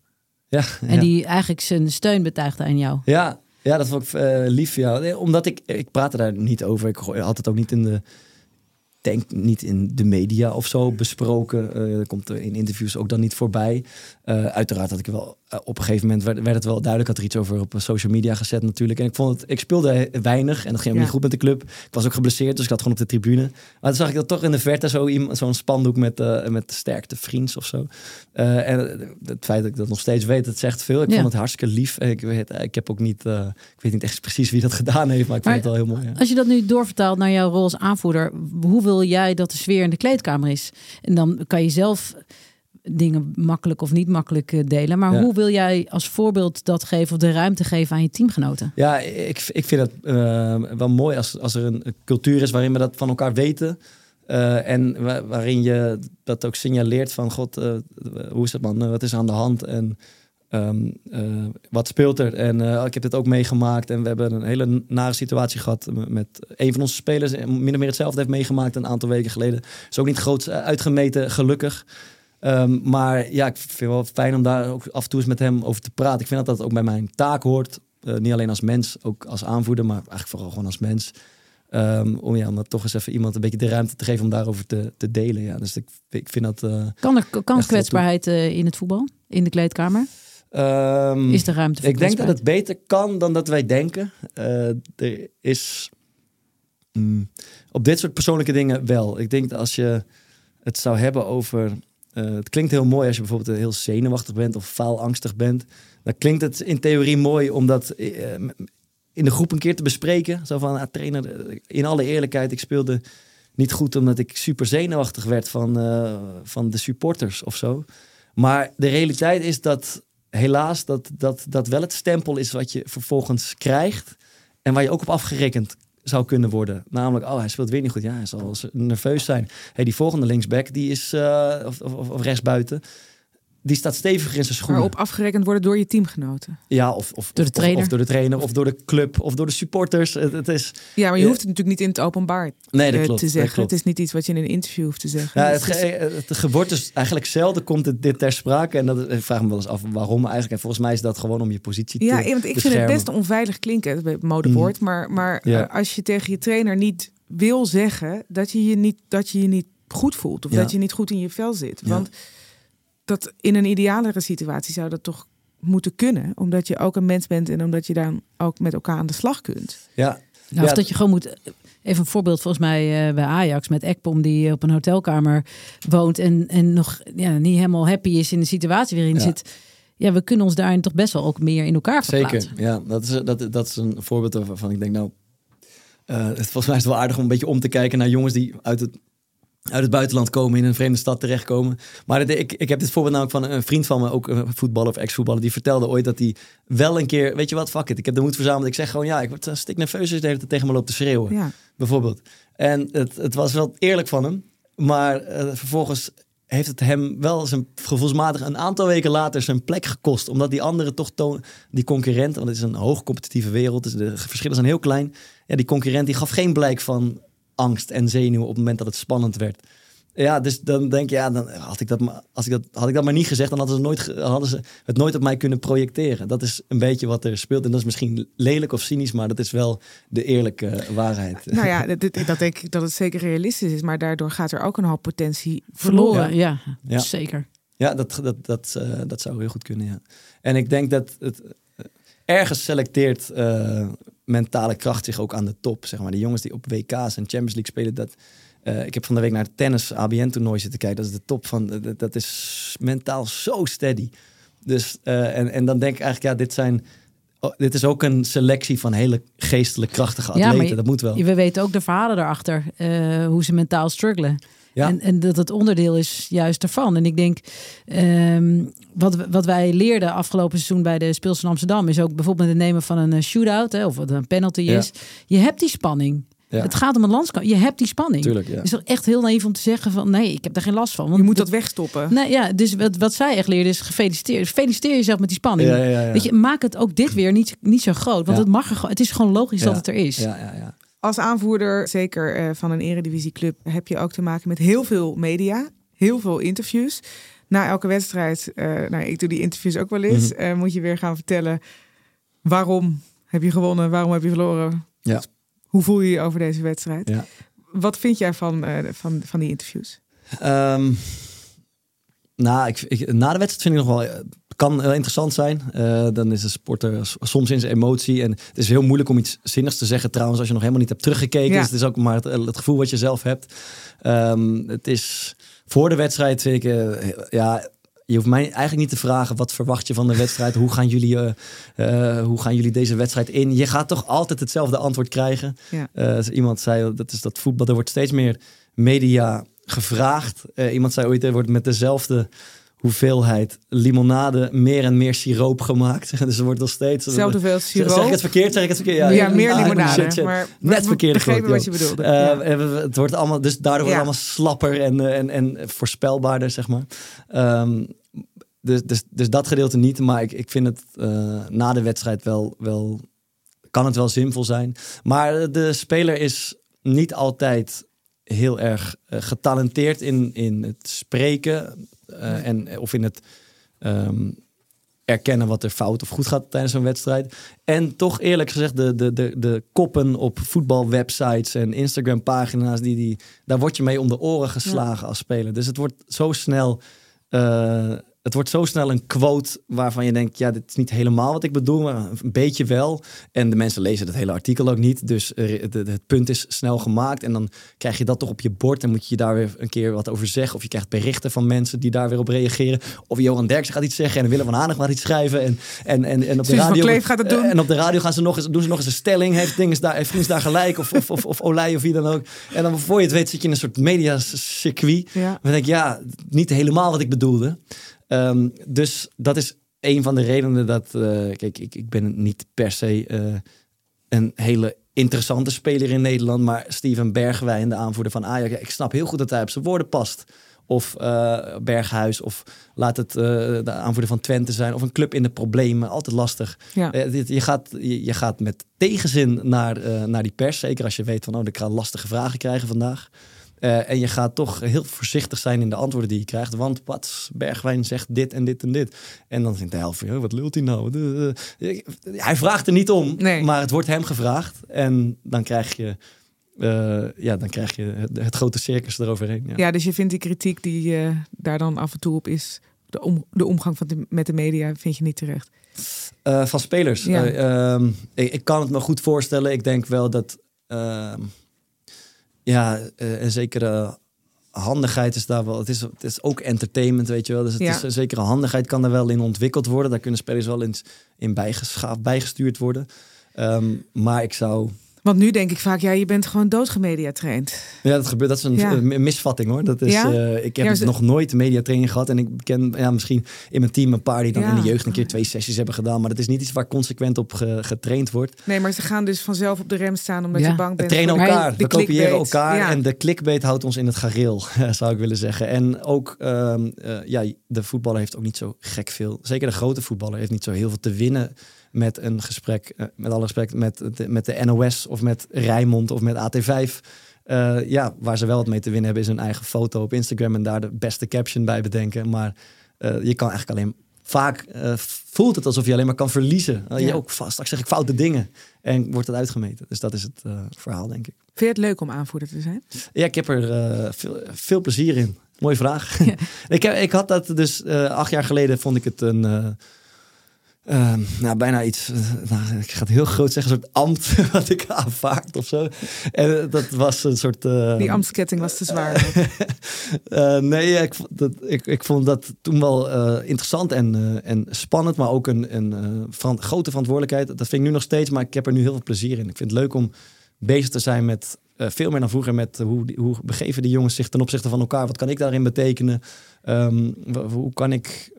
Ja, en die eigenlijk zijn steun betuigde aan jou. Ja, ja dat vond ik uh, lief. Ja. Omdat ik, ik praatte daar niet over. Ik had het ook niet in de denk niet in de media of zo besproken. Uh, dat komt er in interviews ook dan niet voorbij. Uh, uiteraard had ik wel uh, op een gegeven moment werd, werd, het wel duidelijk. had er iets over op social media gezet natuurlijk. En ik vond het, ik speelde weinig en dat ging ook niet goed met de club. Ik was ook geblesseerd, dus ik had gewoon op de tribune. Maar toen zag ik dat toch in de verte zo zo'n spandoek met, uh, met sterkte vriends of zo. en het feit dat ik dat nog steeds weet, het zegt veel. Ik ja. vond het hartstikke lief. Ik, weet, ik heb ook niet, ik weet niet echt precies wie dat gedaan heeft, maar ik maar vind het wel heel mooi. Ja. Als je dat nu doorvertaalt naar jouw rol als aanvoerder, hoe wil jij dat de sfeer in de kleedkamer is? En dan kan je zelf dingen makkelijk of niet makkelijk delen. Maar ja. hoe wil jij als voorbeeld dat geven of de ruimte geven aan je teamgenoten? Ja, ik, ik vind het uh, wel mooi als, als er een cultuur is waarin we dat van elkaar weten. Uh, en wa waarin je dat ook signaleert van God, uh, hoe is het man? wat is aan de hand? En um, wat speelt er? En ik heb dit ook meegemaakt. En we hebben een hele nare situatie gehad met een van onze spelers. Min of meer hetzelfde heeft meegemaakt een aantal weken geleden. Is ook niet groot uitgemeten, gelukkig. Um, maar ja, ik vind het wel fijn om daar ook af en toe eens met hem over te praten. Ik vind dat dat ook bij mijn taak hoort. Uh, niet alleen als mens, ook als aanvoerder, maar eigenlijk vooral gewoon als mens. Um, om, ja, om dat toch eens even iemand een beetje de ruimte te geven om daarover te, te delen. Ja. Dus ik, ik vind dat. Uh, kan er kan kwetsbaarheid uh, in het voetbal, in de kleedkamer? Um, is de ruimte voor Ik denk dat het beter kan dan dat wij denken. er is. Mm, op dit soort persoonlijke dingen wel. Ik denk dat als je het zou hebben over uh, het klinkt heel mooi als je bijvoorbeeld heel zenuwachtig bent of faalangstig bent. Dan klinkt het in theorie mooi om dat uh, in de groep een keer te bespreken. Zo van, ah, trainer, in alle eerlijkheid, ik speelde niet goed omdat ik super zenuwachtig werd van, van de supporters of zo. Maar de realiteit is dat helaas dat, dat, dat wel het stempel is wat je vervolgens krijgt. En waar je ook op afgerekend zou kunnen worden. Namelijk, oh, hij speelt weer niet goed. Ja, hij zal nerveus zijn. Hey, die volgende linksback, die is, uh, of, of, of rechtsbuiten, die staat steviger in zijn schoenen. Maar op afgerekend worden door je teamgenoten. Ja, of, of, door, de trainer. Of, door de trainer, of door de club, of door de supporters. Het, het is, ja, maar je hoeft het natuurlijk niet in het openbaar nee, dat klopt, te zeggen. Dat klopt. Het is niet iets wat je in een interview hoeft te zeggen. Ja, het, het wordt dus eigenlijk zelden komt het dit ter sprake. En dat, ik vraag me wel eens af waarom eigenlijk. En volgens mij is dat gewoon om je positie ja, te Ja, want ik vind het best onveilig klinken, het modewoord. Mm. Maar, maar ja. als je tegen je trainer niet wil zeggen dat je je niet, dat je, je niet goed voelt. Of ja. dat je niet goed in je vel zit. Want dat in een idealere situatie zou dat toch moeten kunnen. Omdat je ook een mens bent en omdat je dan ook met elkaar aan de slag kunt. Ja. Nou, of dat je gewoon moet. Even een voorbeeld volgens mij uh, bij Ajax met Ekpom die op een hotelkamer woont en, en nog ja, niet helemaal happy is in de situatie waarin ja. zit. Ja, we kunnen ons daarin toch best wel ook meer in elkaar verplaatsen. Zeker, ja. Dat is, dat, dat is een voorbeeld waarvan ik denk, nou, uh, volgens mij is het wel aardig om een beetje om te kijken naar jongens die uit het uit het buitenland komen, in een vreemde stad terechtkomen. Maar ik, ik heb dit voorbeeld namelijk van een vriend van me, ook een voetballer of ex-voetballer, die vertelde ooit dat hij wel een keer, weet je wat, fuck it, ik heb de moed verzameld. Ik zeg gewoon, ja, ik word een stik nerveus als de hele tijd tegen me loopt te schreeuwen Ja. bijvoorbeeld. En het, het was wel eerlijk van hem. Maar eh, vervolgens heeft het hem wel zijn gevoelsmatig een aantal weken later zijn plek gekost. Omdat die anderen toch toon, die concurrent, want het is een hoogcompetitieve wereld, dus de verschillen zijn heel klein. Ja, die concurrent die gaf geen blijk van angst en zenuwen op het moment dat het spannend werd. Ja, dus dan denk je, ja, dan had ik dat, maar- als ik dat, had ik dat maar niet gezegd, dan hadden ze, nooit, hadden ze het nooit op mij kunnen projecteren. Dat is een beetje wat er speelt. En dat is misschien lelijk of cynisch, maar dat is wel de eerlijke eh, waarheid. Nou ja, dat, dat- denk ik dat het zeker realistisch is. Maar daardoor gaat er ook een hoop potentie Verloren, verloren. ja. Ja. Zeker. Ja, dat, dat, dat, eh, dat zou heel goed kunnen, ja. En ik denk dat het eh, ergens selecteert eh, mentale kracht zich ook aan de top. Zeg maar. Die jongens die op WK's en Champions League spelen, dat... eh, ik heb van de week naar het tennis ABN-toernooi zitten kijken. Dat is de top van... Dat, dat is mentaal zo steady. Dus, eh, en, en dan denk ik eigenlijk, ja, dit zijn... oh, dit is ook een selectie van hele geestelijk krachtige Ja, atleten. je- dat moet wel. We weten ook de verhalen daarachter, eh, hoe ze mentaal struggelen. Ja. En, en dat het onderdeel is juist daarvan. En ik denk, ehm, wat, wat wij leerden afgelopen seizoen bij de Speels van Amsterdam... is ook bijvoorbeeld met het nemen van een eh, shootout, hè, of wat een penalty Ja. is. Je hebt die spanning. Ja. Het gaat om een landskamp. Je hebt die spanning. Tuurlijk, ja. Is toch echt heel naïef om te zeggen van... nee, ik heb daar geen last van. Want Je moet dat wegstoppen. Nee, ja, dus wat, wat zij echt leerde is gefeliciteerd. Feliciteer jezelf met die spanning. Ja, ja, ja. Weet je, maak het ook dit weer niet, niet zo groot. Want Ja. het mag er. Het is gewoon logisch Ja. dat het er is. Ja, ja, ja. Als aanvoerder, zeker eh, van een eredivisieclub, heb je ook te maken met heel veel media, heel veel interviews. Na elke wedstrijd, eh, nou, ik doe die interviews ook wel eens, Mhm. eh, moet je weer gaan vertellen waarom heb je gewonnen, waarom heb je verloren. Ja. Hoe voel je je over deze wedstrijd? Ja. Wat vind jij van, van, van die interviews? Nou, ik, ik- na de wedstrijd vind ik nog wel. Kan interessant zijn. Eh, dan is de sporter soms in zijn emotie. En het is heel moeilijk om iets zinnigs te zeggen trouwens als je nog helemaal niet hebt teruggekeken. Ja. Dus het is ook maar het, het gevoel wat je zelf hebt. Ehm, het is voor de wedstrijd vind ik, eh, ja, je hoeft mij eigenlijk niet te vragen wat verwacht je van de wedstrijd. Hoe gaan jullie, eh, hoe gaan jullie deze wedstrijd in? Je gaat toch altijd hetzelfde antwoord krijgen. Ja. Dus iemand zei, dat is dat voetbal, er wordt steeds meer media gevraagd. Iemand zei ooit, er wordt met dezelfde hoeveelheid limonade meer en meer siroop gemaakt. dus er wordt nog steeds... Hetzelfde veel Zeg siroop. ik het verkeerd? Zeg ik het verkeerd? Ja, meer limonade. shit, shit. Maar Net we verkeerde begrepen wat je bedoelde. Eh, Ja. Het wordt allemaal, dus daardoor wordt het allemaal slapper en, eh, en, en voorspelbaarder, zeg maar. Ehm, dus, dus, dus dat gedeelte niet, maar ik, ik vind het eh, na de wedstrijd wel, wel, kan het wel zinvol zijn. Maar de speler is niet altijd heel erg getalenteerd in, in het spreken eh, en, of in het ehm, erkennen wat er fout of goed gaat tijdens een wedstrijd. En toch eerlijk gezegd, de, de, de, de koppen op voetbalwebsites en Instagram-pagina's, die, die, daar word je mee om de oren geslagen als speler. Dus het wordt zo snel. eh, het wordt zo snel een quote waarvan je denkt, ja, dit is niet helemaal wat ik bedoel, maar een beetje wel. En de mensen lezen het hele artikel ook niet, dus het, punt is snel gemaakt. En dan krijg je dat toch op je bord en moet je daar weer een keer wat over zeggen. Of je krijgt berichten van mensen die daar weer op reageren. Of Johan Derksen gaat iets zeggen en Willem van Hanegem gaat iets schrijven. En, en, en, en op de radio... Kleef gaat het doen. En op de radio gaan ze nog eens, doen ze nog eens een stelling. Heeft, Dinges daar, heeft daar gelijk? Of, of, of, of Olij of wie dan ook. En dan voor je het weet zit je in een soort mediacircuit. Ja. Dan denk ik, ja, niet helemaal wat ik bedoelde. Ehm, dus dat is een van de redenen dat... eh, kijk, ik, ik ben niet per se eh, een hele interessante speler in Nederland. Maar Steven Bergwijn, de aanvoerder van Ajax... Ik snap heel goed dat hij op zijn woorden past. Of eh, Berghuis, of laat het de aanvoerder van Twente zijn. Of een club in de problemen, altijd lastig. Ja. Dit- je, gaat, je, je gaat met tegenzin naar, naar die pers. Zeker als je weet van, oh, ik ga lastige vragen krijgen vandaag. Eh, en je gaat toch heel voorzichtig zijn in de antwoorden die je krijgt. Want wat Bergwijn zegt dit en dit en dit. En dan denkt de helft van, "Oh, wat lult hij nou? De- de- hij vraagt er niet om, Nee. maar het wordt hem gevraagd. En dan krijg je, eh, ja, dan krijg je het, het grote circus eroverheen. Ja. Ja, dus je vindt die kritiek die eh, daar dan af en toe op is, de, om, de omgang van de, met de media, vind je niet terecht. Eh, van spelers. Ja. Eh, ehm, ik, ik kan het me goed voorstellen. Ik denk wel dat ehm, ja, eh, een zekere handigheid is daar wel. Het is, het is ook entertainment, weet je wel. Dus het Ja. is een zekere handigheid kan er wel in ontwikkeld worden. Daar kunnen spelers wel in, in bijgeschaafd, bijgestuurd worden. Ehm, maar ik zou Want nu denk ik vaak, ja, je bent gewoon doodgemediatraind. Ja, dat gebeurt. Dat is een, Ja. misvatting hoor. Dat is, Ja? eh, ik heb Ja, ze- nog nooit mediatraining gehad. En ik ken ja, misschien in mijn team een paar die dan Ja. in de jeugd een keer twee sessies hebben gedaan. Maar dat is niet iets waar consequent op ge- getraind wordt. Nee, maar ze gaan dus vanzelf op de rem staan omdat Ja. je bang We bent. trainen voor elkaar. We kopiëren elkaar. Ja. En de clickbait houdt ons in het gareel, zou ik willen zeggen. En ook, ehm, eh, ja, de voetballer heeft ook niet zo gek veel. Zeker de grote voetballer heeft niet zo heel veel te winnen met een gesprek, eh, met alle respect, met de, met de NOS of met Rijnmond of met AT5. Eh, ja, waar ze wel wat mee te winnen hebben is hun eigen foto op Instagram en daar de beste caption bij bedenken. Maar eh, je kan eigenlijk alleen vaak voelt het alsof je alleen maar kan verliezen. Je ook vast, straks zeg ik foute dingen en wordt het uitgemeten. Dus dat is het verhaal, denk ik. Vind je het leuk om aanvoerder te zijn? Ja, ik heb er veel, veel plezier in. Mooie vraag. ik, heb, ik had dat dus acht jaar geleden vond ik het een. Eh, eh, nou, bijna iets. eh, nou, ik ga het heel groot zeggen, een soort ambt wat ik aanvaard of zo. En eh, dat was een soort. eh, Die ambtsketting was te zwaar. nee, ik, vond dat, ik, ik vond dat toen wel interessant en, en spannend, maar ook een, een veran- grote verantwoordelijkheid. Dat vind ik nu nog steeds, maar ik heb er nu heel veel plezier in. Ik vind het leuk om bezig te zijn met veel meer dan vroeger met hoe, hoe begeven die jongens zich ten opzichte van elkaar. Wat kan ik daarin betekenen? Ehm, hoe kan ik.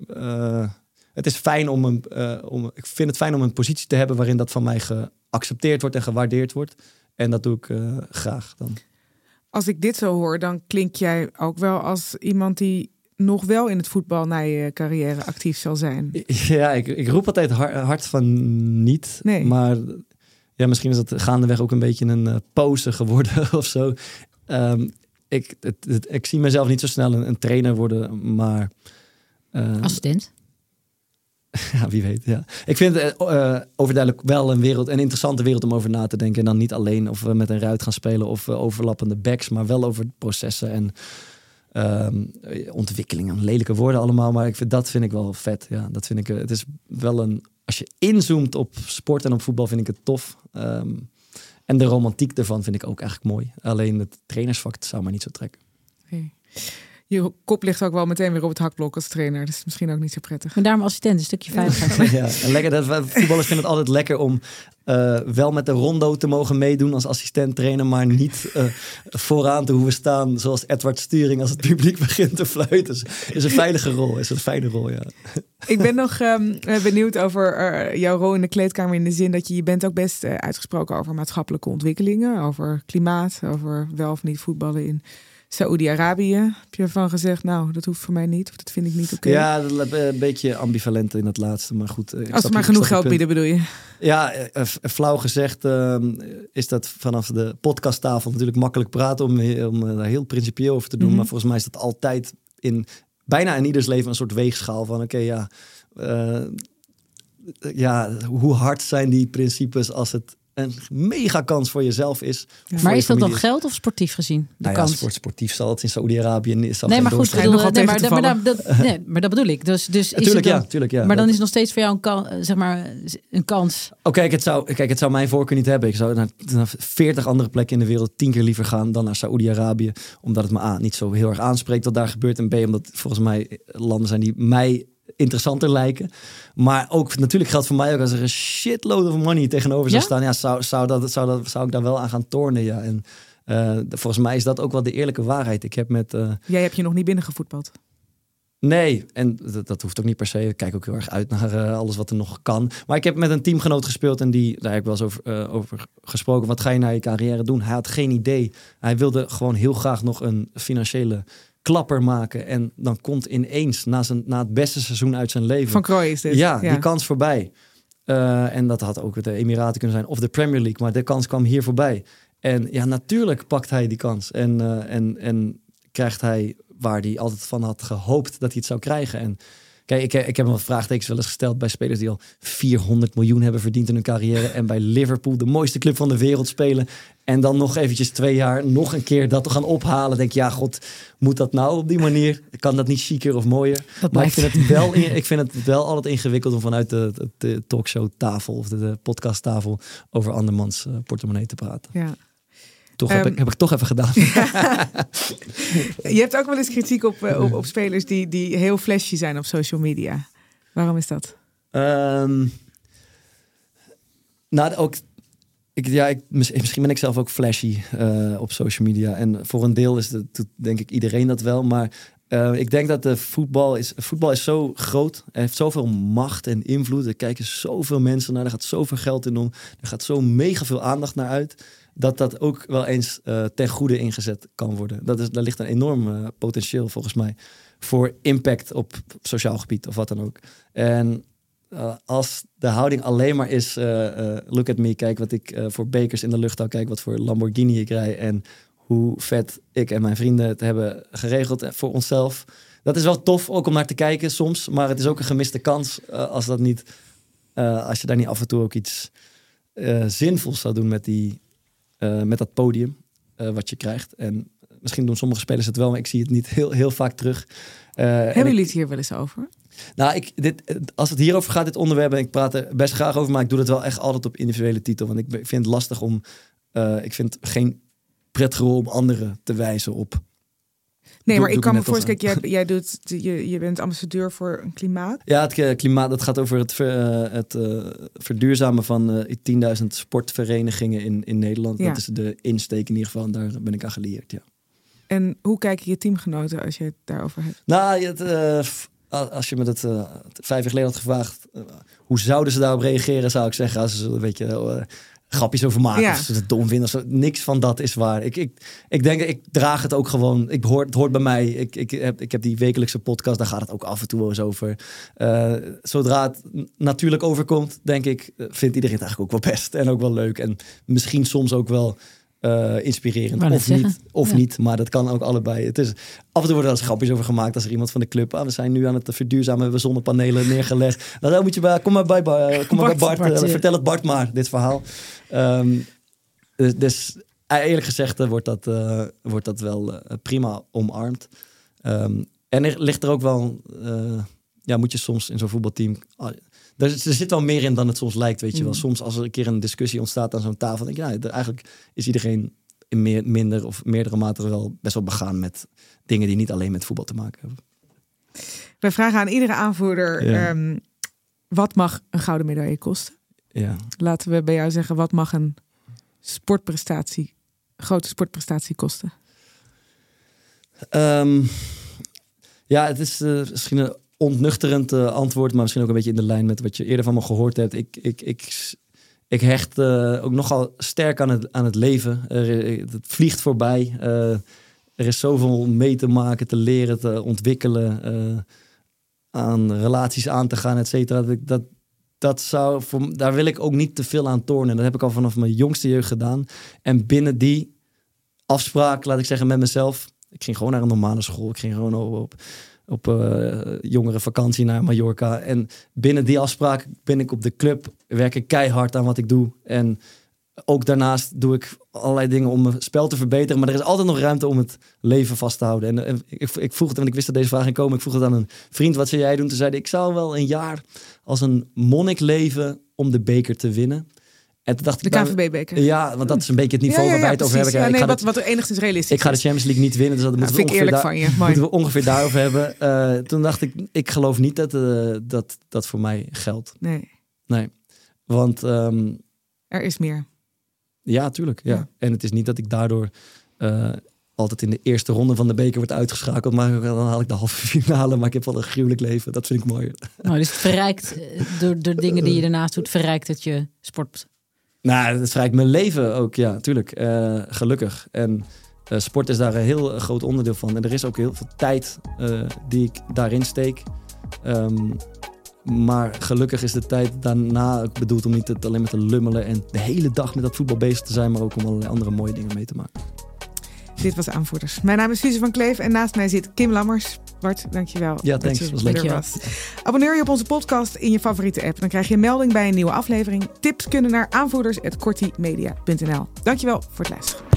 Het is fijn om een. eh, om, ik vind het fijn om een positie te hebben waarin dat van mij geaccepteerd wordt en gewaardeerd wordt. En dat doe ik eh, graag dan. Als ik dit zo hoor, dan klink jij ook wel als iemand die nog wel in het voetbal na je carrière actief zal zijn. Ja, ik, ik roep altijd har- hard van niet. Nee. Maar ja, misschien is dat gaandeweg ook een beetje een eh, pose geworden of zo. Ehm, ik, het, het- ik zie mezelf niet zo snel een, een trainer worden, maar... eh, Assistent. ja, wie weet, ja. Ik vind het eh, eh, overduidelijk wel een wereld, een interessante wereld om over na te denken. En dan niet alleen of we met een ruit gaan spelen of eh, overlappende backs, maar wel over processen en ehm, eh, ontwikkelingen. Lelijke woorden allemaal, maar ik vind, dat vind ik wel vet. Ja, dat vind ik, het is wel een, als je inzoomt op sport en op voetbal, vind ik het tof. Ehm, en de romantiek ervan vind ik ook eigenlijk mooi. Alleen het trainersvak zou mij niet zo trekken. Je kop ligt ook wel meteen weer op het hakblok als trainer. Dus misschien ook niet zo prettig. Maar daarom assistent, een stukje veiligheid. Ja, en lekker, dat, voetballers vinden het altijd lekker om eh, wel met de rondo te mogen meedoen als assistent trainer, maar niet eh, vooraan te hoeven staan zoals Edward Sturing als het publiek begint te fluiten. Is, is een veilige rol, is een fijne rol, ja. Ik ben nog ehm, eh, benieuwd over eh, jouw rol in de kleedkamer. In de zin dat je, je bent ook best uitgesproken over maatschappelijke ontwikkelingen. Over klimaat, over wel of niet voetballen in Saoedi-Arabië. Heb je ervan gezegd, nou, dat hoeft voor mij niet. Of dat vind ik niet oké. Ja, dat- een beetje ambivalent in het laatste, maar goed. eh, ik Als ze maar je- genoeg geld bieden, bedoel je? Ja, eh, f- flauw gezegd ehm, is dat vanaf de podcasttafel natuurlijk makkelijk praten om, om eh, daar heel principieel over te doen. Mhm. Maar volgens mij is dat altijd in bijna in ieders leven een soort weegschaal van oké, ja, eh, ja, hoe hard zijn die principes als het een mega kans voor jezelf is. voor Maar je is dat dan geld of sportief gezien? De Nou ja, kans. sport, sportief zal het in zal nee, maar goed, bedoel, nee, maar, dat, dat- nee, maar dat bedoel ik. Dus, dus is het Tuurlijk, dan, ja, tuurlijk, ja. maar dan Dat- is het nog steeds voor jou een, kan, zeg maar, een kans. Oh, kijk, het zou, kijk, het zou mijn voorkeur niet hebben. Ik zou naar, naar 40 andere plekken in de wereld tien keer liever gaan dan naar Saoedi-Arabië. Omdat het me A, niet zo heel erg aanspreekt wat daar gebeurt. En B, omdat volgens mij landen zijn die mij interessanter lijken. Maar ook natuurlijk geldt voor mij ook als er een shitload of money tegenover zou Ja? staan. Ja, zou, zou, dat, zou, dat, zou ik daar wel aan gaan tornen. Ja. En eh, volgens mij is dat ook wel de eerlijke waarheid. Ik heb met... eh, Jij hebt je nog niet binnengevoetbald. Nee, en dat, dat hoeft ook niet per se. Ik kijk ook heel erg uit naar eh, alles wat er nog kan. Maar ik heb met een teamgenoot gespeeld en die, daar heb ik wel eens over, over gesproken. Wat ga je na je carrière doen? Hij had geen idee. Hij wilde gewoon heel graag nog een financiële klapper maken. En dan komt ineens, na, zijn, na het beste seizoen uit zijn leven... Van Krooi is dit. Ja, die kans voorbij. Eh, en dat had ook de Emiraten kunnen zijn of de Premier League, maar de kans kwam hier voorbij. En ja, natuurlijk pakt hij die kans en, eh, en, en krijgt hij waar hij altijd van had gehoopt dat hij het zou krijgen. En kijk, ik, ik heb wat vraagtekens wel eens gesteld bij spelers die al 400 miljoen hebben verdiend in hun carrière en bij Liverpool, de mooiste club van de wereld, spelen. En dan nog eventjes twee jaar nog een keer dat te gaan ophalen. Denk je, ja, god, moet dat nou op die manier? Kan dat niet chiquer of mooier? Dat Maar ik vind, het wel, ik vind het wel altijd ingewikkeld om vanuit de, de, de talkshowtafel of de, de podcasttafel over andermans eh, portemonnee te praten. Ja. Toch heb, Ehm, ik, heb ik toch even gedaan. Je hebt ook wel eens kritiek op, eh, op, op spelers die, die heel flashy zijn op social media. Waarom is dat? Ehm, nou, ook ik, ja, ik, mis- misschien ben ik zelf ook flashy eh, op social media. En voor een deel is dat, denk ik iedereen dat wel. Maar eh, ik denk dat de voetbal is, voetbal is zo groot. Er heeft zoveel macht en invloed. Er kijken zoveel mensen naar. Er gaat zoveel geld in om. Er gaat zo mega veel aandacht naar uit. Dat dat ook wel eens eh, ten goede ingezet kan worden. Dat is, daar ligt een enorm eh, potentieel volgens mij. Voor impact op sociaal gebied of wat dan ook. En uh, als de houding alleen maar is, uh, uh, look at me, kijk wat ik voor bekers in de lucht hou, kijk wat voor Lamborghini ik rij en hoe vet ik en mijn vrienden het hebben geregeld voor onszelf. Dat is wel tof ook om naar te kijken soms, maar het is ook een gemiste kans als, dat niet, als je daar niet af en toe ook iets zinvols zou doen met, die, met dat podium wat je krijgt. En misschien doen sommige spelers het wel, maar ik zie het niet heel, heel vaak terug. Hebben jullie het hier wel eens over? Nou, ik, dit, als het hierover gaat, dit onderwerp, en ik praat er best graag over, maar ik doe het wel echt altijd op individuele titel. Want ik vind het lastig om, ik vind geen prettige rol om anderen te wijzen op. Nee, Doe- maar ik kan me voorstellen, jij, jij doet, je, je bent ambassadeur voor een klimaat. Ja, het eh, klimaat, dat gaat over het, ver- eh, het eh, verduurzamen van eh 10.000 sportverenigingen in, in Nederland. Ja. Dat is de insteek in ieder geval, en daar ben ik aan gelieerd, ja. En hoe kijken je teamgenoten als je het daarover hebt? Nou, het, als je me dat eh, vijf jaar geleden had gevraagd, hoe zouden ze daarop reageren, zou ik zeggen, als ze een beetje grapjes over maken, Ja. of ze het dom vinden. Of. Niks van dat is waar. Ik, ik, ik denk, ik draag het ook gewoon. Ik hoor, het hoort bij mij. Ik, ik, heb, ik heb die wekelijkse podcast, daar gaat het ook af en toe wel eens over. Eh, zodra het natuurlijk overkomt, denk ik, eh, vindt iedereen het eigenlijk ook wel best en ook wel leuk. En misschien soms ook wel eh, inspirerend. Of niet, of Ja. niet, maar dat kan ook allebei. Het is, af en toe worden er eens grapjes over gemaakt als er iemand van de club. Ah, we zijn nu aan het verduurzamen, we hebben zonnepanelen neergelegd. Nou, dan moet je bij, kom maar bij, Bar- kom maar bij Bart, Bart, Bart, eh, vertel het Bart maar, dit verhaal. Ehm, dus, dus eerlijk gezegd eh, wordt, dat, eh, wordt dat wel eh, prima omarmd. Ehm, en er ligt er ook wel, eh, ja, moet je soms in zo'n voetbalteam. Er, er zit wel meer in dan het soms lijkt, weet je wel. Mm. Soms als er een keer een discussie ontstaat aan zo'n tafel, denk je, nou, eigenlijk is iedereen in meer, minder of meerdere mate wel best wel begaan met dingen die niet alleen met voetbal te maken hebben. Wij vragen aan iedere aanvoerder, Ja. ehm, wat mag een gouden medaille kosten? Ja. Laten we bij jou zeggen, wat mag een sportprestatie, grote sportprestatie kosten? Ehm, ja, het is eh, misschien een ontnuchterend eh, antwoord, maar misschien ook een beetje in de lijn met wat je eerder van me gehoord hebt. Ik, ik, ik, ik hecht eh, ook nogal sterk aan het, aan het leven. Er, het vliegt voorbij. Eh, er is zoveel mee te maken, te leren, te ontwikkelen, eh, aan relaties aan te gaan, et cetera. Dat, dat, dat zou, voor, daar wil ik ook niet te veel aan tornen. Dat heb ik al vanaf mijn jongste jeugd gedaan. En binnen die afspraak, laat ik zeggen, met mezelf. Ik ging gewoon naar een normale school. Ik ging gewoon op, op eh, jongere vakantie naar Mallorca. En binnen die afspraak ben ik op de club. Werk ik keihard aan wat ik doe. En ook daarnaast doe ik allerlei dingen om mijn spel te verbeteren. Maar er is altijd nog ruimte om het leven vast te houden. En, ik, ik vroeg het, want ik wist dat deze vraag ging komen. Ik vroeg het aan een vriend, wat zou jij doen? Toen zei ik zou wel een jaar als een monnik leven om de beker te winnen. En toen dacht De ik... nou, KVB-beker. ja, want dat is een beetje het niveau waar wij het over hebben. ik, ga wat, de, wat enigszins realistisch ik ga de. Champions League niet winnen, dus dat Ja, moeten, we vind ik ongeveer van je. Moeten we ongeveer daarover hebben. Eh, toen dacht ik, ik geloof niet dat eh, dat, dat voor mij geldt. Nee, Nee, want ehm, er is meer. ja, tuurlijk. Ja. Ja. En het is niet dat ik daardoor eh, altijd in de eerste ronde van de beker word uitgeschakeld, maar dan haal ik de halve finale. Maar ik heb wel een gruwelijk leven. Dat vind ik mooi. Nou, dus het verrijkt, door de dingen die je daarnaast doet, verrijkt het je sport. Nou, dat verrijkt mijn leven ook, ja, tuurlijk. Eh, gelukkig. En eh, sport is daar een heel groot onderdeel van. En er is ook heel veel tijd eh, die ik daarin steek. Ehm, maar gelukkig is de tijd daarna ook bedoeld om niet alleen maar te lummelen en de hele dag met dat voetbal bezig te zijn, maar ook om allerlei andere mooie dingen mee te maken. Dit was Aanvoerders. Mijn naam is Suze van Kleef en naast mij zit Kim Lammers. Bart, dankjewel. Ja, dat thanks. je Was leuk. er was. Abonneer je op onze podcast in je favoriete app. Dan krijg je een melding bij een nieuwe aflevering. Tips kunnen naar aanvoerders.kortimedia.nl. Dankjewel voor het luisteren.